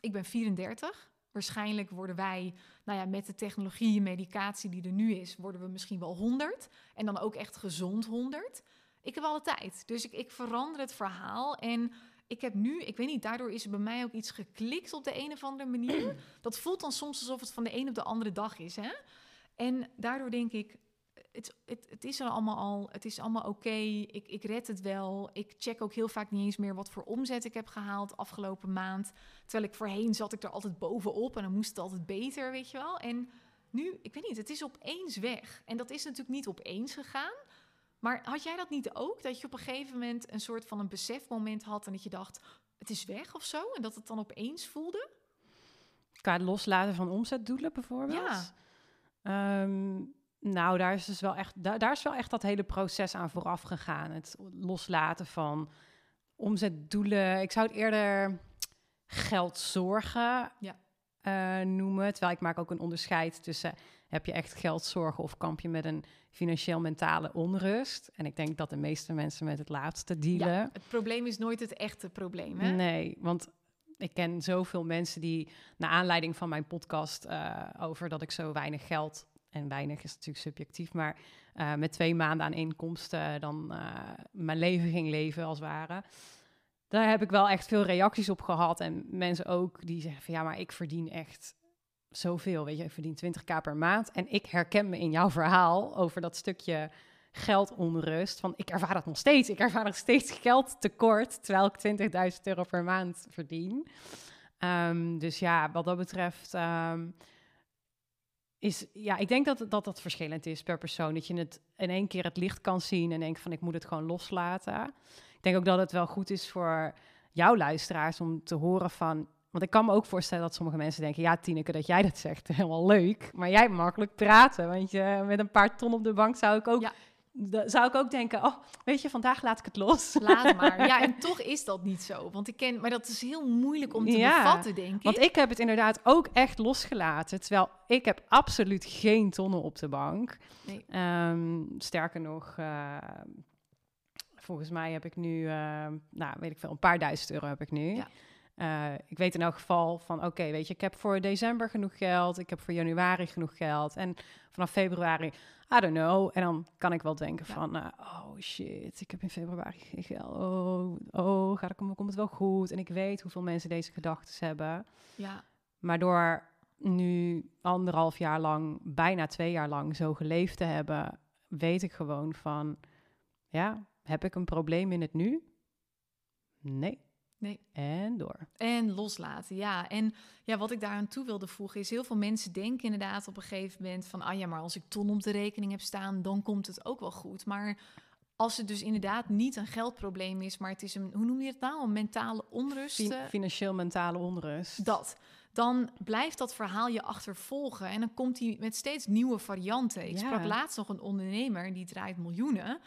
Ik ben 34. Waarschijnlijk worden wij, nou ja, met de technologie en medicatie die er nu is, worden we misschien wel 100. En dan ook echt gezond 100. Ik heb alle tijd. Dus ik, ik verander het verhaal. En ik heb nu, ik weet niet, daardoor is er bij mij ook iets geklikt op de een of andere manier. Dat voelt dan soms alsof het van de een op de andere dag is. Hè? En daardoor denk ik, het, het, het is er allemaal al, het is allemaal oké, ik, ik red het wel. Ik check ook heel vaak niet eens meer wat voor omzet ik heb gehaald afgelopen maand. Terwijl ik voorheen zat ik er altijd bovenop en dan moest het altijd beter, weet je wel. En nu, ik weet niet, het is opeens weg. En dat is natuurlijk niet opeens gegaan. Maar had jij dat niet ook? Dat je op een gegeven moment een soort van een besefmoment had en dat je dacht, het is weg of zo? En dat het dan opeens voelde? Qua loslaten van omzetdoelen bijvoorbeeld? Ja. Ehm, nou, daar is dus wel echt, daar, daar is wel echt dat hele proces aan vooraf gegaan. Het loslaten van omzetdoelen. Ik zou het eerder geldzorgen Ja. eh, noemen. Terwijl ik maak ook een onderscheid tussen heb je echt geldzorgen of kamp je met een financieel mentale onrust. En ik denk dat de meeste mensen met het laatste dealen. Ja, het probleem is nooit het echte probleem, hè? Nee, want ik ken zoveel mensen die, naar aanleiding van mijn podcast eh, over dat ik zo weinig geld, en weinig is natuurlijk subjectief, maar eh, met twee maanden aan inkomsten dan eh, mijn leven ging leven als het ware. Daar heb ik wel echt veel reacties op gehad. En mensen ook die zeggen van ja, maar ik verdien echt zoveel. Weet je, ik verdien 20k per maand. En ik herken me in jouw verhaal over dat stukje geldonrust. Van ik ervaar dat nog steeds. Ik ervaar nog steeds geldtekort, terwijl ik 20.000 euro per maand verdien. Ehm, dus ja, wat dat betreft ehm, is, ja, ik denk dat, dat dat verschillend is per persoon. Dat je het in één keer het licht kan zien en denkt van ik moet het gewoon loslaten. Ik denk ook dat het wel goed is voor jouw luisteraars om te horen van... Want ik kan me ook voorstellen dat sommige mensen denken... ja, Tineke, dat jij dat zegt, helemaal leuk. Maar jij makkelijk praten, want je, met een paar ton op de bank zou ik ook... da- zou ik ook denken, oh, weet je, vandaag laat ik het los. Laat maar. Ja, en toch is dat niet zo. Want ik ken, maar dat is heel moeilijk om te Ja, bevatten, denk ik. Want ik heb het inderdaad ook echt losgelaten. Terwijl ik heb absoluut geen tonnen op de bank. Nee. Ehm, sterker nog, eh, volgens mij heb ik nu, eh, nou weet ik veel, een paar duizend euro heb ik nu. Ja. Eh, ik weet in elk geval van, oké, weet je, ik heb voor december genoeg geld, ik heb voor januari genoeg geld en vanaf februari, I don't know. En dan kan ik wel denken Ja. van, eh, oh shit, ik heb in februari geen geld. Oh, oh, gaat het, komt het wel goed? En ik weet hoeveel mensen deze gedachten hebben. Ja, Maar door nu anderhalf jaar lang, bijna twee jaar lang zo geleefd te hebben, weet ik gewoon van, ja, heb ik een probleem in het nu? Nee. Nee. En door. En loslaten, ja. En ja, wat ik daaraan toe wilde voegen is... heel veel mensen denken inderdaad op een gegeven moment van... ah ja, maar als ik ton op de rekening heb staan, dan komt het ook wel goed. Maar als het dus inderdaad niet een geldprobleem is... maar het is een, hoe noem je het nou? Een mentale onrust. Fin- eh, financieel-mentale onrust. dat. Dan blijft dat verhaal je achtervolgen. En dan komt hij met steeds nieuwe varianten. Ik Ja. sprak laatst nog een ondernemer die draait miljoenen.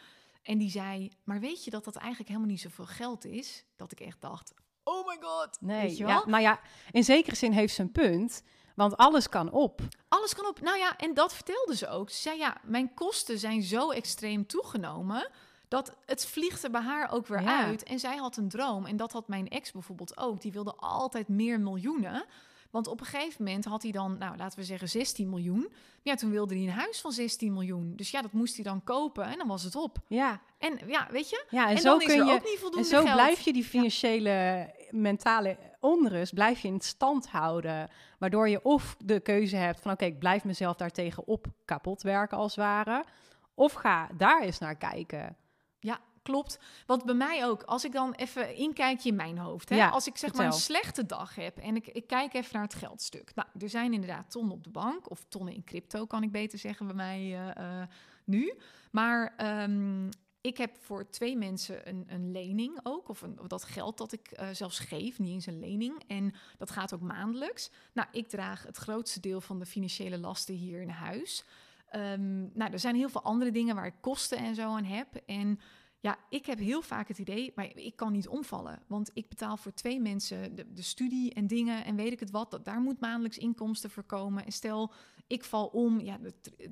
En die zei, maar weet je dat dat eigenlijk helemaal niet zoveel geld is? Dat ik echt dacht, oh my god. Nee, weet je ja, nou ja, in zekere zin heeft ze een punt, want alles kan op. Alles kan op. Nou ja, en dat vertelde ze ook. Ze zei, ja, mijn kosten zijn zo extreem toegenomen... dat het vliegt er bij haar ook weer Ja. uit. En zij had een droom. En dat had mijn ex bijvoorbeeld ook. Die wilde altijd meer miljoenen. Want op een gegeven moment had hij dan, nou laten we zeggen 16 miljoen. Ja, toen wilde hij een huis van 16 miljoen. Dus ja, dat moest hij dan kopen en dan was het op. Ja, En ja, weet je? ja en, En, zo dan is kun er je. ook niet En voldoende zo geld. blijf je die financiële, mentale onrust, blijf je in stand houden. Waardoor je of de keuze hebt van, oké, ik blijf mezelf daartegen op kapot werken als het ware. Of ga daar eens naar kijken. Klopt. Want bij mij ook, als ik dan even inkijk in mijn hoofd. Hè? Ja, als ik zeg maar een slechte dag heb en ik, ik kijk even naar het geldstuk. Nou, er zijn inderdaad tonnen op de bank. Of tonnen in crypto, kan ik beter zeggen bij mij eh, eh, nu. Maar ehm, ik heb voor twee mensen een, een lening ook, of, een, of dat geld dat ik uh, zelfs geef, niet eens een lening. En dat gaat ook maandelijks. Nou, ik draag het grootste deel van de financiële lasten hier in huis. Um, nou, er zijn heel veel andere dingen waar ik kosten en zo aan heb. En ja, ik heb heel vaak het idee, maar ik kan niet omvallen. Want ik betaal voor twee mensen de, de studie en dingen en weet ik het wat. Dat, daar moet maandelijks inkomsten voor komen. En stel, ik val om. Ja,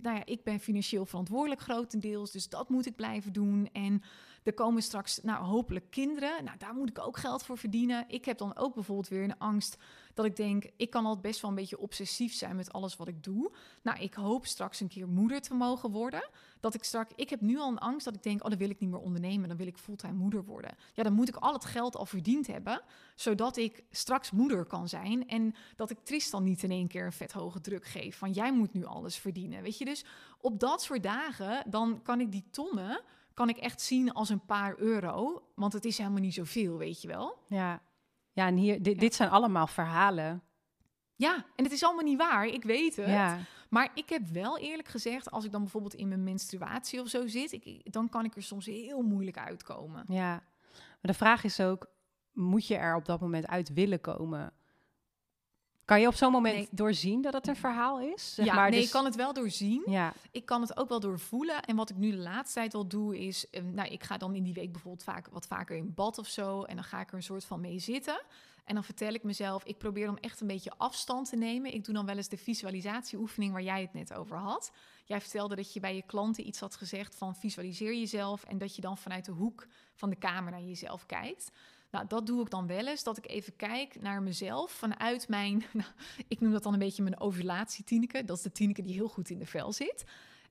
nou ja, ik ben financieel verantwoordelijk grotendeels. Dus dat moet ik blijven doen. En er komen straks, nou, hopelijk kinderen. Nou, daar moet ik ook geld voor verdienen. Ik heb dan ook bijvoorbeeld weer een angst dat ik denk, ik kan al best wel een beetje obsessief zijn met alles wat ik doe. Nou, ik hoop straks een keer moeder te mogen worden. Dat ik straks, ik heb nu al een angst dat ik denk, oh, dan wil ik niet meer ondernemen. Dan wil ik fulltime moeder worden. Ja, dan moet ik al het geld al verdiend hebben, zodat ik straks moeder kan zijn. En dat ik Tristan niet in één keer een vet hoge druk geef van, jij moet nu alles verdienen. Weet je, dus op dat soort dagen, dan kan ik die tonnen kan ik echt zien als een paar euro. Want het is helemaal niet zoveel, weet je wel. Ja, ja en hier, dit, dit zijn allemaal verhalen. Ja, en het is allemaal niet waar, ik weet het. Ja. Maar ik heb wel eerlijk gezegd, als ik dan bijvoorbeeld in mijn menstruatie of zo zit, ik, dan kan ik er soms heel moeilijk uitkomen. Ja, maar de vraag is ook, moet je er op dat moment uit willen komen? Kan je op zo'n moment doorzien dat het een verhaal is? Zeg ja, maar, nee, dus... ik kan het wel doorzien. Ja. Ik kan het ook wel doorvoelen. En wat ik nu de laatste tijd wel doe, is... Um, nou, ik ga dan in die week bijvoorbeeld vaak wat vaker in bad of zo. En dan ga ik er een soort van mee zitten. En dan vertel ik mezelf, ik probeer om echt een beetje afstand te nemen. Ik doe dan wel eens de visualisatieoefening waar jij het net over had. Jij vertelde dat je bij je klanten iets had gezegd van visualiseer jezelf. En dat je dan vanuit de hoek van de kamer naar jezelf kijkt. Nou, dat doe ik dan wel eens, dat ik even kijk naar mezelf vanuit mijn, nou, ik noem dat dan een beetje mijn ovulatie-Tineke. Dat is de Tineke die heel goed in de vel zit.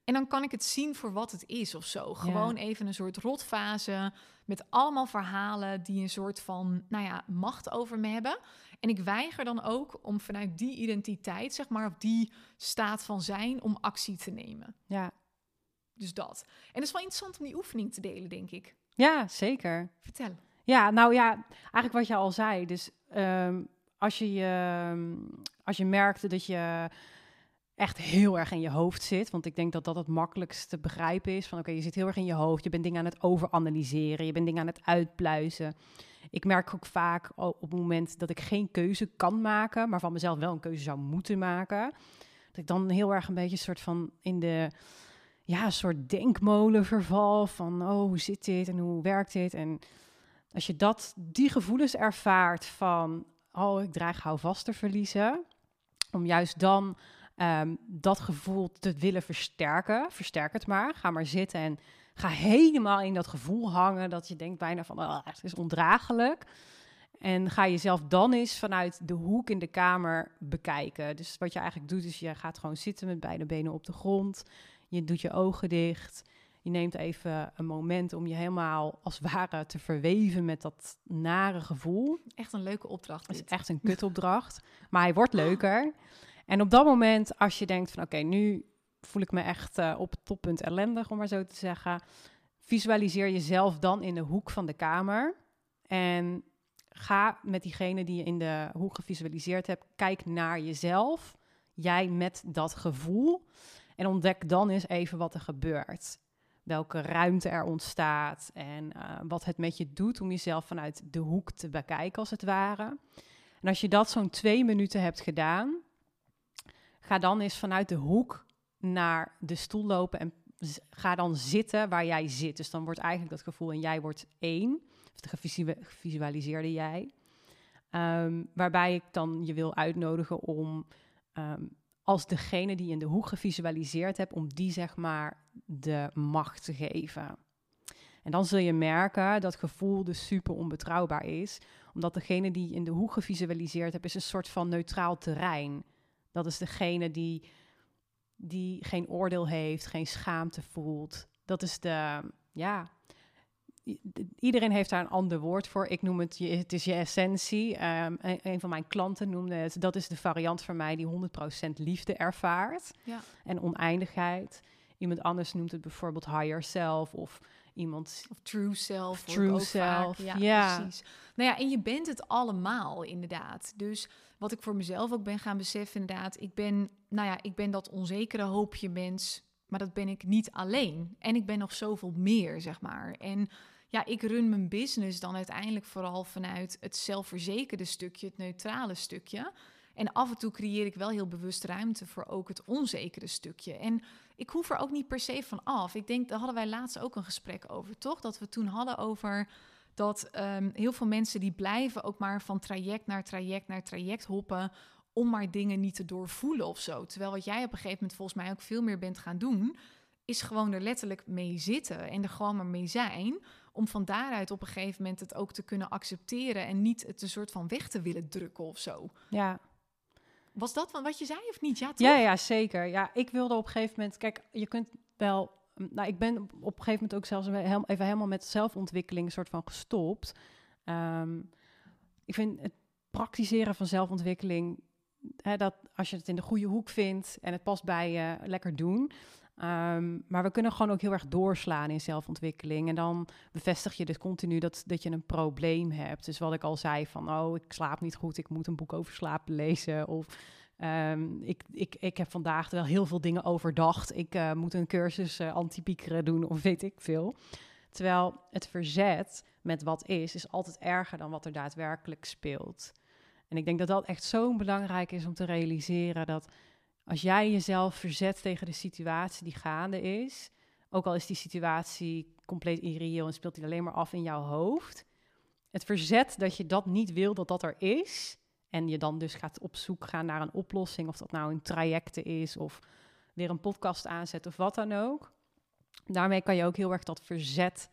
En dan kan ik het zien voor wat het is of zo. Gewoon even een soort rotfase met allemaal verhalen die een soort van, nou ja, macht over me hebben. En ik weiger dan ook om vanuit die identiteit, zeg maar, of die staat van zijn, om actie te nemen. Ja. Dus dat. En het is wel interessant om die oefening te delen, denk ik. Ja, zeker. Vertel. Ja, nou ja, eigenlijk wat je al zei. Dus ehm, als, je, uh, als je merkte dat je echt heel erg in je hoofd zit. Want ik denk dat dat het makkelijkst te begrijpen is. Van oké, je zit heel erg in je hoofd. Je bent dingen aan het overanalyseren. Je bent dingen aan het uitpluizen. Ik merk ook vaak op het moment dat ik geen keuze kan maken, maar van mezelf wel een keuze zou moeten maken. Dat ik dan heel erg een beetje soort van in de ja, soort denkmolen verval van oh, hoe zit dit en hoe werkt dit? En als je dat, die gevoelens ervaart van, oh, ik dreig houvast te verliezen, om juist dan um, dat gevoel te willen versterken, versterk het maar. Ga maar zitten en ga helemaal in dat gevoel hangen dat je denkt bijna van, oh, het is ondraaglijk. En ga jezelf dan eens vanuit de hoek in de kamer bekijken. Dus wat je eigenlijk doet, is je gaat gewoon zitten met beide benen op de grond. Je doet je ogen dicht. Je neemt even een moment om je helemaal als ware te verweven met dat nare gevoel. Echt een leuke opdracht. Het is echt een kutopdracht. maar hij wordt leuker. En op dat moment, als je denkt van oké, nu voel ik me echt uh, op het toppunt ellendig, om maar zo te zeggen. Visualiseer jezelf dan in de hoek van de kamer. En ga met diegene die je in de hoek gevisualiseerd hebt, kijk naar jezelf. Jij met dat gevoel. En ontdek dan eens even wat er gebeurt welke ruimte er ontstaat en uh, wat het met je doet om jezelf vanuit de hoek te bekijken, als het ware. En als je dat zo'n twee minuten hebt gedaan, ga dan eens vanuit de hoek naar de stoel lopen en ga dan zitten waar jij zit. Dus dan wordt eigenlijk dat gevoel en jij wordt één, of de gevisualiseerde jij. Um, waarbij ik dan je wil uitnodigen om um, als degene die in de hoek gevisualiseerd hebt, om die zeg maar de macht te geven. En dan zul je merken dat gevoel dus super onbetrouwbaar is, omdat degene die in de hoek gevisualiseerd hebt, is een soort van neutraal terrein. Dat is degene die, die geen oordeel heeft, geen schaamte voelt. Dat is de, ja, iedereen heeft daar een ander woord voor. Ik noem het, het is je essentie. Um, een, van mijn klanten noemde het, dat is de variant van mij die 100% liefde ervaart ja. en oneindigheid. Iemand anders noemt het bijvoorbeeld higher self of iemand... Of true self. true self, ja, ja, precies. Nou ja, en je bent het allemaal inderdaad. Dus wat ik voor mezelf ook ben gaan beseffen inderdaad, ik ben, nou ja, ik ben dat onzekere hoopje mens maar dat ben ik niet alleen. En ik ben nog zoveel meer, zeg maar. En ja, ik run mijn business dan uiteindelijk vooral vanuit het zelfverzekerde stukje, het neutrale stukje. En af en toe creëer ik wel heel bewust ruimte voor ook het onzekere stukje. En ik hoef er ook niet per se van af. Ik denk, daar hadden wij laatst ook een gesprek over, toch? Dat we toen hadden over dat ehm, heel veel mensen die blijven ook maar van traject naar traject naar traject hoppen om maar dingen niet te doorvoelen of zo. Terwijl wat jij op een gegeven moment volgens mij ook veel meer bent gaan doen, is gewoon er letterlijk mee zitten en er gewoon maar mee zijn. Om van daaruit op een gegeven moment het ook te kunnen accepteren en niet het een soort van weg te willen drukken of zo. Ja. Was dat wat je zei of niet? Ja, toch? Ja, ja, zeker. Ja, ik wilde op een gegeven moment, kijk, je kunt wel, nou, ik ben op een gegeven moment ook zelfs even helemaal met zelfontwikkeling soort van gestopt. Ehm, ik vind het praktiseren van zelfontwikkeling hè, dat als je het in de goede hoek vindt en het past bij je, lekker doen. Ehm, maar we kunnen gewoon ook heel erg doorslaan in zelfontwikkeling. En dan bevestig je dus continu dat, dat je een probleem hebt. Dus wat ik al zei van, oh, ik slaap niet goed, ik moet een boek over slapen lezen. Of um, ik, ik, ik heb vandaag wel heel veel dingen overdacht. Ik uh, moet een cursus uh, antipiekeren doen of weet ik veel. Terwijl het verzet met wat is, is altijd erger dan wat er daadwerkelijk speelt. En ik denk dat dat echt zo belangrijk is om te realiseren dat als jij jezelf verzet tegen de situatie die gaande is, ook al is die situatie compleet irreëel en speelt die alleen maar af in jouw hoofd, het verzet dat je dat niet wil dat dat er is en je dan dus gaat op zoek gaan naar een oplossing, of dat nou een trajecten is of weer een podcast aanzet of wat dan ook. Daarmee kan je ook heel erg dat verzet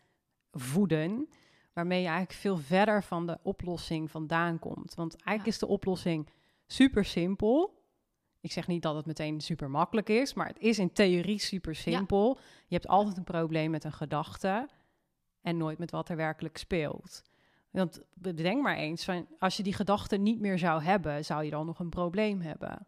voeden waarmee je eigenlijk veel verder van de oplossing vandaan komt. Want eigenlijk is de oplossing super simpel. Ik zeg niet dat het meteen super makkelijk is, maar het is in theorie super simpel. Je hebt altijd een probleem met een gedachte en nooit met wat er werkelijk speelt. Want bedenk maar eens, van, als je die gedachte niet meer zou hebben, zou je dan nog een probleem hebben?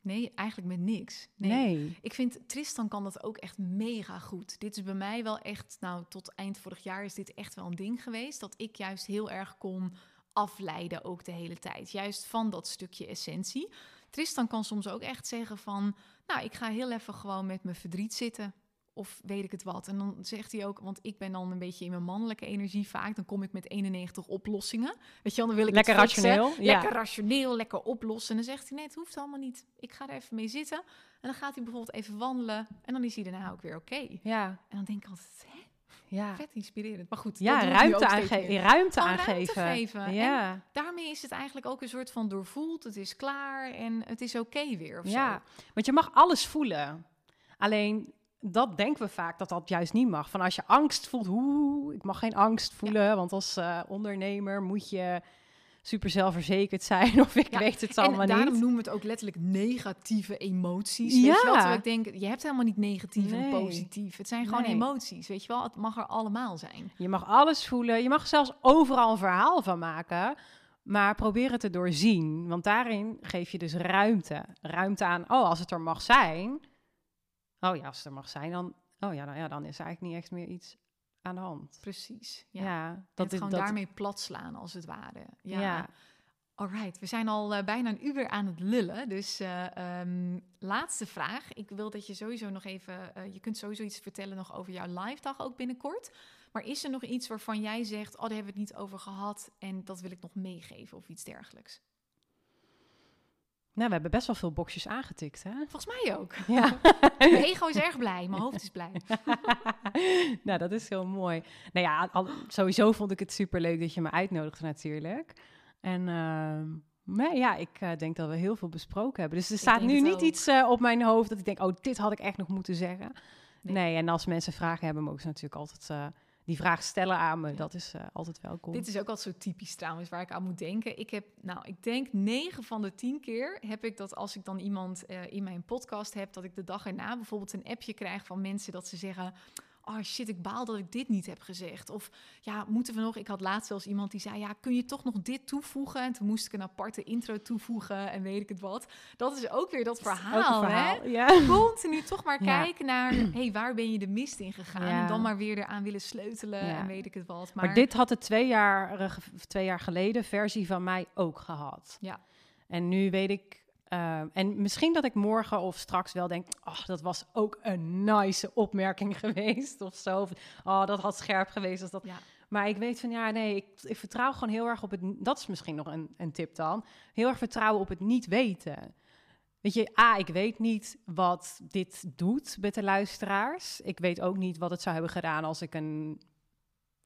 Nee, eigenlijk met niks. Nee. Ik vind Tristan kan dat ook echt mega goed. Dit is bij mij wel echt, nou, tot eind vorig jaar is dit echt wel een ding geweest. Dat ik juist heel erg kon afleiden ook de hele tijd. Juist van dat stukje essentie. Tristan kan soms ook echt zeggen van, nou, ik ga heel even gewoon met mijn verdriet zitten. Of weet ik het wat. En dan zegt hij ook, want ik ben dan een beetje in mijn mannelijke energie vaak. Dan kom ik met 91 oplossingen. Weet je, dan wil ik lekker rationeel. Lekker rationeel, lekker oplossen. En dan zegt hij, nee, het hoeft allemaal niet. Ik ga er even mee zitten. En dan gaat hij bijvoorbeeld even wandelen. En dan is hij daarna ook weer oké. Ja. En dan denk ik altijd, hè? Ja. Vet inspirerend. Maar goed, ja, ruimte, aange ruimte aangeven. Ruimte geven. Ja. En daarmee is het eigenlijk ook een soort van doorvoeld. Het is klaar en het is oké weer. Of ja, zo. want je mag alles voelen. Alleen dat denken we vaak dat dat juist niet mag. Van als je angst voelt, hoe ik mag geen angst voelen, want als uh, ondernemer moet je super zelfverzekerd zijn of ik weet het allemaal niet. En daarom noemen we het ook letterlijk negatieve emoties. Ja. Weet je wel? ik denk, je hebt helemaal niet negatief nee. en positief. Het zijn gewoon emoties, weet je wel? Het mag er allemaal zijn. Je mag alles voelen. Je mag zelfs overal een verhaal van maken. Maar probeer het te doorzien. Want daarin geef je dus ruimte. Ruimte aan, oh, als het er mag zijn Oh ja, als het er mag zijn, dan, oh ja, nou ja, dan is er eigenlijk niet echt meer iets aan de hand. Precies. Ja, dat is gewoon dat... daarmee plat slaan, als het ware. Ja. ja. Alright, we zijn al uh, bijna een uur aan het lullen. Dus uh, um, laatste vraag. Ik wil dat je sowieso nog even. Uh, je kunt sowieso iets vertellen nog over jouw live dag ook binnenkort. Maar is er nog iets waarvan jij zegt: Oh, daar hebben we het niet over gehad. En dat wil ik nog meegeven of iets dergelijks? Nou, we hebben best wel veel boxjes aangetikt, hè? Volgens mij ook. Ja. mijn ego is erg blij, mijn hoofd is blij. nou, dat is heel mooi. Nou ja, al, sowieso vond ik het super leuk dat je me uitnodigde natuurlijk. En uh, ja, ik uh, denk dat we heel veel besproken hebben. Dus er staat nu niet iets uh, op mijn hoofd dat ik denk, oh, dit had ik echt nog moeten zeggen. Nee, nee en als mensen vragen hebben, mogen ze natuurlijk altijd eh, die vraag stellen aan me. Dat is uh, altijd welkom. Dit is ook altijd zo typisch trouwens, waar ik aan moet denken. Ik heb, nou, ik denk 9 van de 10 keer heb ik dat als ik dan iemand uh, in mijn podcast heb, dat ik de dag erna bijvoorbeeld een appje krijg van mensen dat ze zeggen oh shit, ik baal dat ik dit niet heb gezegd. Of ja, moeten we nog... Ik had laatst zelfs iemand die zei, ja, kun je toch nog dit toevoegen? En toen moest ik een aparte intro toevoegen en weet ik het wat. Dat is ook weer dat verhaal, verhaal hè? Ja. Continu toch maar kijken naar, hey, waar ben je de mist in gegaan? En dan maar weer eraan willen sleutelen en weet ik het wat. Maar, maar dit had de twee jaar, twee jaar geleden versie van mij ook gehad. Ja. En nu weet ik Ehm, en misschien dat ik morgen of straks wel denk, ach, dat was ook een nice opmerking geweest of zo. Of, oh, dat had scherp geweest als dat. Ja. Maar ik weet van, ja, nee, ik, ik vertrouw gewoon heel erg op het... Dat is misschien nog een, een tip dan. Heel erg vertrouwen op het niet weten. Weet je, A, ik weet niet wat dit doet met de luisteraars. Ik weet ook niet wat het zou hebben gedaan als ik een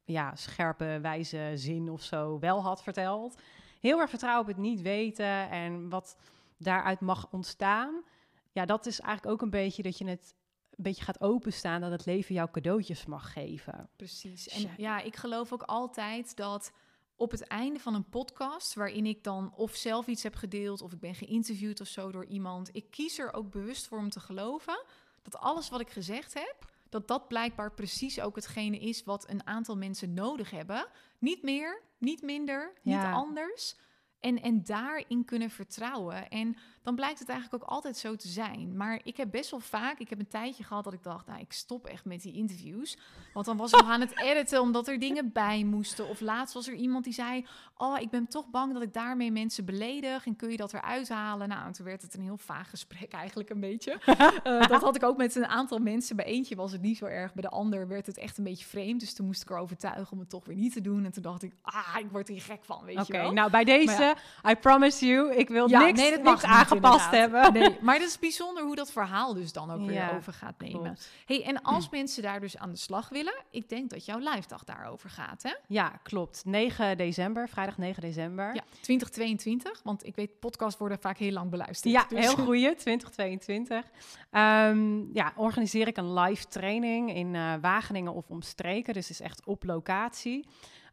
ja, scherpe, wijze zin of zo wel had verteld. Heel erg vertrouwen op het niet weten en wat daaruit mag ontstaan. Ja, dat is eigenlijk ook een beetje dat je het een beetje gaat openstaan, dat het leven jou cadeautjes mag geven. Precies. En ja, ik geloof ook altijd dat op het einde van een podcast, waarin ik dan of zelf iets heb gedeeld, of ik ben geïnterviewd of zo door iemand, ik kies er ook bewust voor om te geloven dat alles wat ik gezegd heb, dat dat blijkbaar precies ook hetgene is wat een aantal mensen nodig hebben. Niet meer, niet minder, niet Ja. anders. En, en daarin kunnen vertrouwen. En dan blijkt het eigenlijk ook altijd zo te zijn. Maar ik heb best wel vaak, ik heb een tijdje gehad dat ik dacht, nou, ik stop echt met die interviews. Want dan was ik nog aan het editen omdat er dingen bij moesten. Of laatst was er iemand die zei, oh, ik ben toch bang dat ik daarmee mensen beledig. En kun je dat eruit halen? Nou, en toen werd het een heel vaag gesprek eigenlijk een beetje. Eh, dat had ik ook met een aantal mensen. Bij eentje was het niet zo erg, bij de ander werd het echt een beetje vreemd. Dus toen moest ik er overtuigen om het toch weer niet te doen. En toen dacht ik, ah, ik word hier gek van, weet Oké, je wel. nou bij deze, I promise you, ik wil Ja, niks, nee, dat niks mag inderdaad. hebben. Nee, maar het is bijzonder hoe dat verhaal dus dan ook weer Ja, over gaat nemen. Klopt. Hey, en als mensen daar dus aan de slag willen, ik denk dat jouw live dag daarover gaat, hè? Ja, klopt. 9 december, vrijdag 9 december. Ja, 2022, want ik weet, podcasts worden vaak heel lang beluisterd. Ja, dus- heel goeie, 2022. Ehm, ja, organiseer ik een live training in eh, Wageningen of omstreken. Dus is echt op locatie.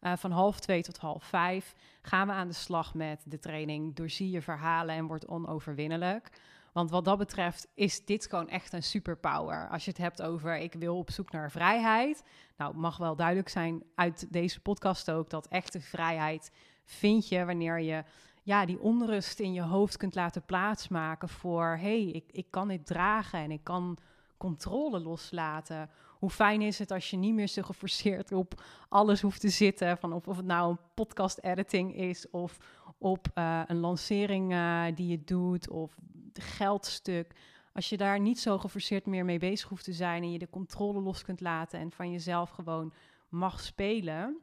Eh, van half twee tot half vijf gaan we aan de slag met de training. Doorzie je verhalen en wordt onoverwinnelijk. Want wat dat betreft is dit gewoon echt een superpower. Als je het hebt over ik wil op zoek naar vrijheid. Nou, het mag wel duidelijk zijn uit deze podcast ook dat echte vrijheid vind je wanneer je ja, die onrust in je hoofd kunt laten plaatsmaken voor hey, ik, ik kan dit dragen en ik kan controle loslaten. Hoe fijn is het als je niet meer zo geforceerd op alles hoeft te zitten, van of, of het nou een podcast editing is of op eh, een lancering eh, die je doet of geldstuk. Als je daar niet zo geforceerd meer mee bezig hoeft te zijn en je de controle los kunt laten en van jezelf gewoon mag spelen,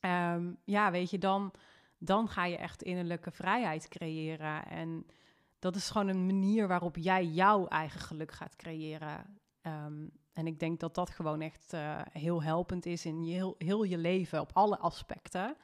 ehm, ja, weet je, dan, dan ga je echt innerlijke vrijheid creëren. En dat is gewoon een manier waarop jij jouw eigen geluk gaat creëren. Ehm, en ik denk dat dat gewoon echt eh, heel helpend is in je, heel, heel je leven op alle aspecten.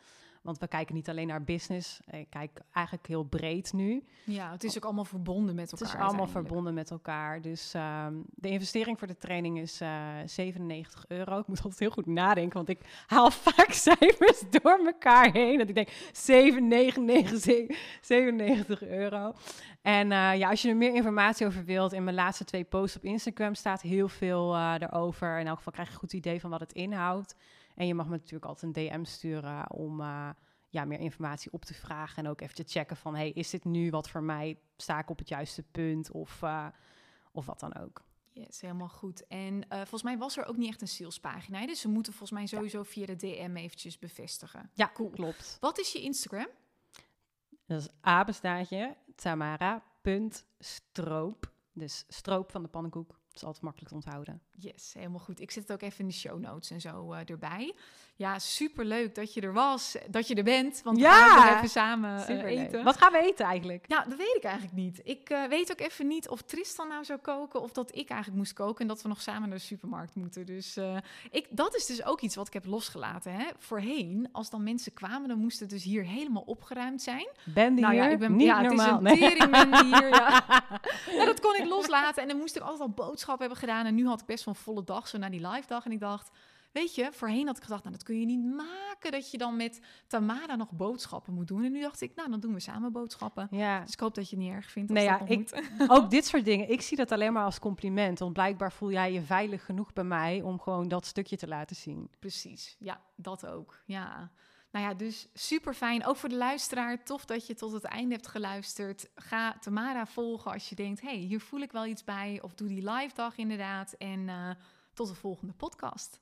Want we kijken niet alleen naar business, ik kijk eigenlijk heel breed nu. Ja, het is ook allemaal verbonden met elkaar. Het is allemaal verbonden met elkaar. Dus ehm, de investering voor de training is eh 97 euro. Ik moet altijd heel goed nadenken, want ik haal vaak cijfers door elkaar heen. Dat ik denk 7,99 97 euro. En eh, ja, als je er meer informatie over wilt, in mijn laatste twee posts op Instagram staat heel veel eh erover. In elk geval krijg je een goed idee van wat het inhoudt. En je mag me natuurlijk altijd een DM sturen om eh, ja, meer informatie op te vragen. En ook even te checken van, hey, is dit nu wat voor mij? Sta ik op het juiste punt? Of, eh, of wat dan ook. Yes, helemaal goed. En eh, volgens mij was er ook niet echt een salespagina. Dus ze moeten volgens mij sowieso via de DM eventjes bevestigen. Ja, Cool. klopt. Wat is je Instagram? Dat is apenstaartje tamara.stroop. Dus stroop van de pannenkoek. Dat is altijd makkelijk te onthouden. Yes, helemaal goed. Ik zet het ook even in de show notes en zo eh, erbij. Ja, super leuk dat je er was, dat je er bent. Want Ja, we gaan even samen eh, Superleuk. eten. Wat gaan we eten eigenlijk? Ja, dat weet ik eigenlijk niet. Ik eh, weet ook even niet of Tristan nou zou koken of dat ik eigenlijk moest koken en dat we nog samen naar de supermarkt moeten. Dus ik, dat is dus ook iets wat ik heb losgelaten. Hè? Voorheen, als dan mensen kwamen, dan moest het dus hier helemaal opgeruimd zijn. Ben die nou ja, ik ben niet ja, normaal. Het is een teringmandy hier. Ja. ja, dat kon ik loslaten en dan moest ik altijd al boodschappen hebben gedaan en nu had ik best wel volle dag zo naar die live dag en ik dacht. Weet je, voorheen had ik gedacht, nou dat kun je niet maken dat je dan met Tamara nog boodschappen moet doen. En nu dacht ik, nou dan doen we samen boodschappen. Ja, Dus ik hoop dat je het niet erg vindt. Als Nee, dat ja, ik- ook dit soort dingen. Ik zie dat alleen maar als compliment. Want blijkbaar voel jij je veilig genoeg bij mij om gewoon dat stukje te laten zien. Precies, ja, dat ook. Ja. Nou ja, dus super fijn. Ook voor de luisteraar, tof dat je tot het einde hebt geluisterd. Ga Tamara volgen als je denkt, hey, hier voel ik wel iets bij. Of doe die live dag inderdaad. En eh, tot de volgende podcast.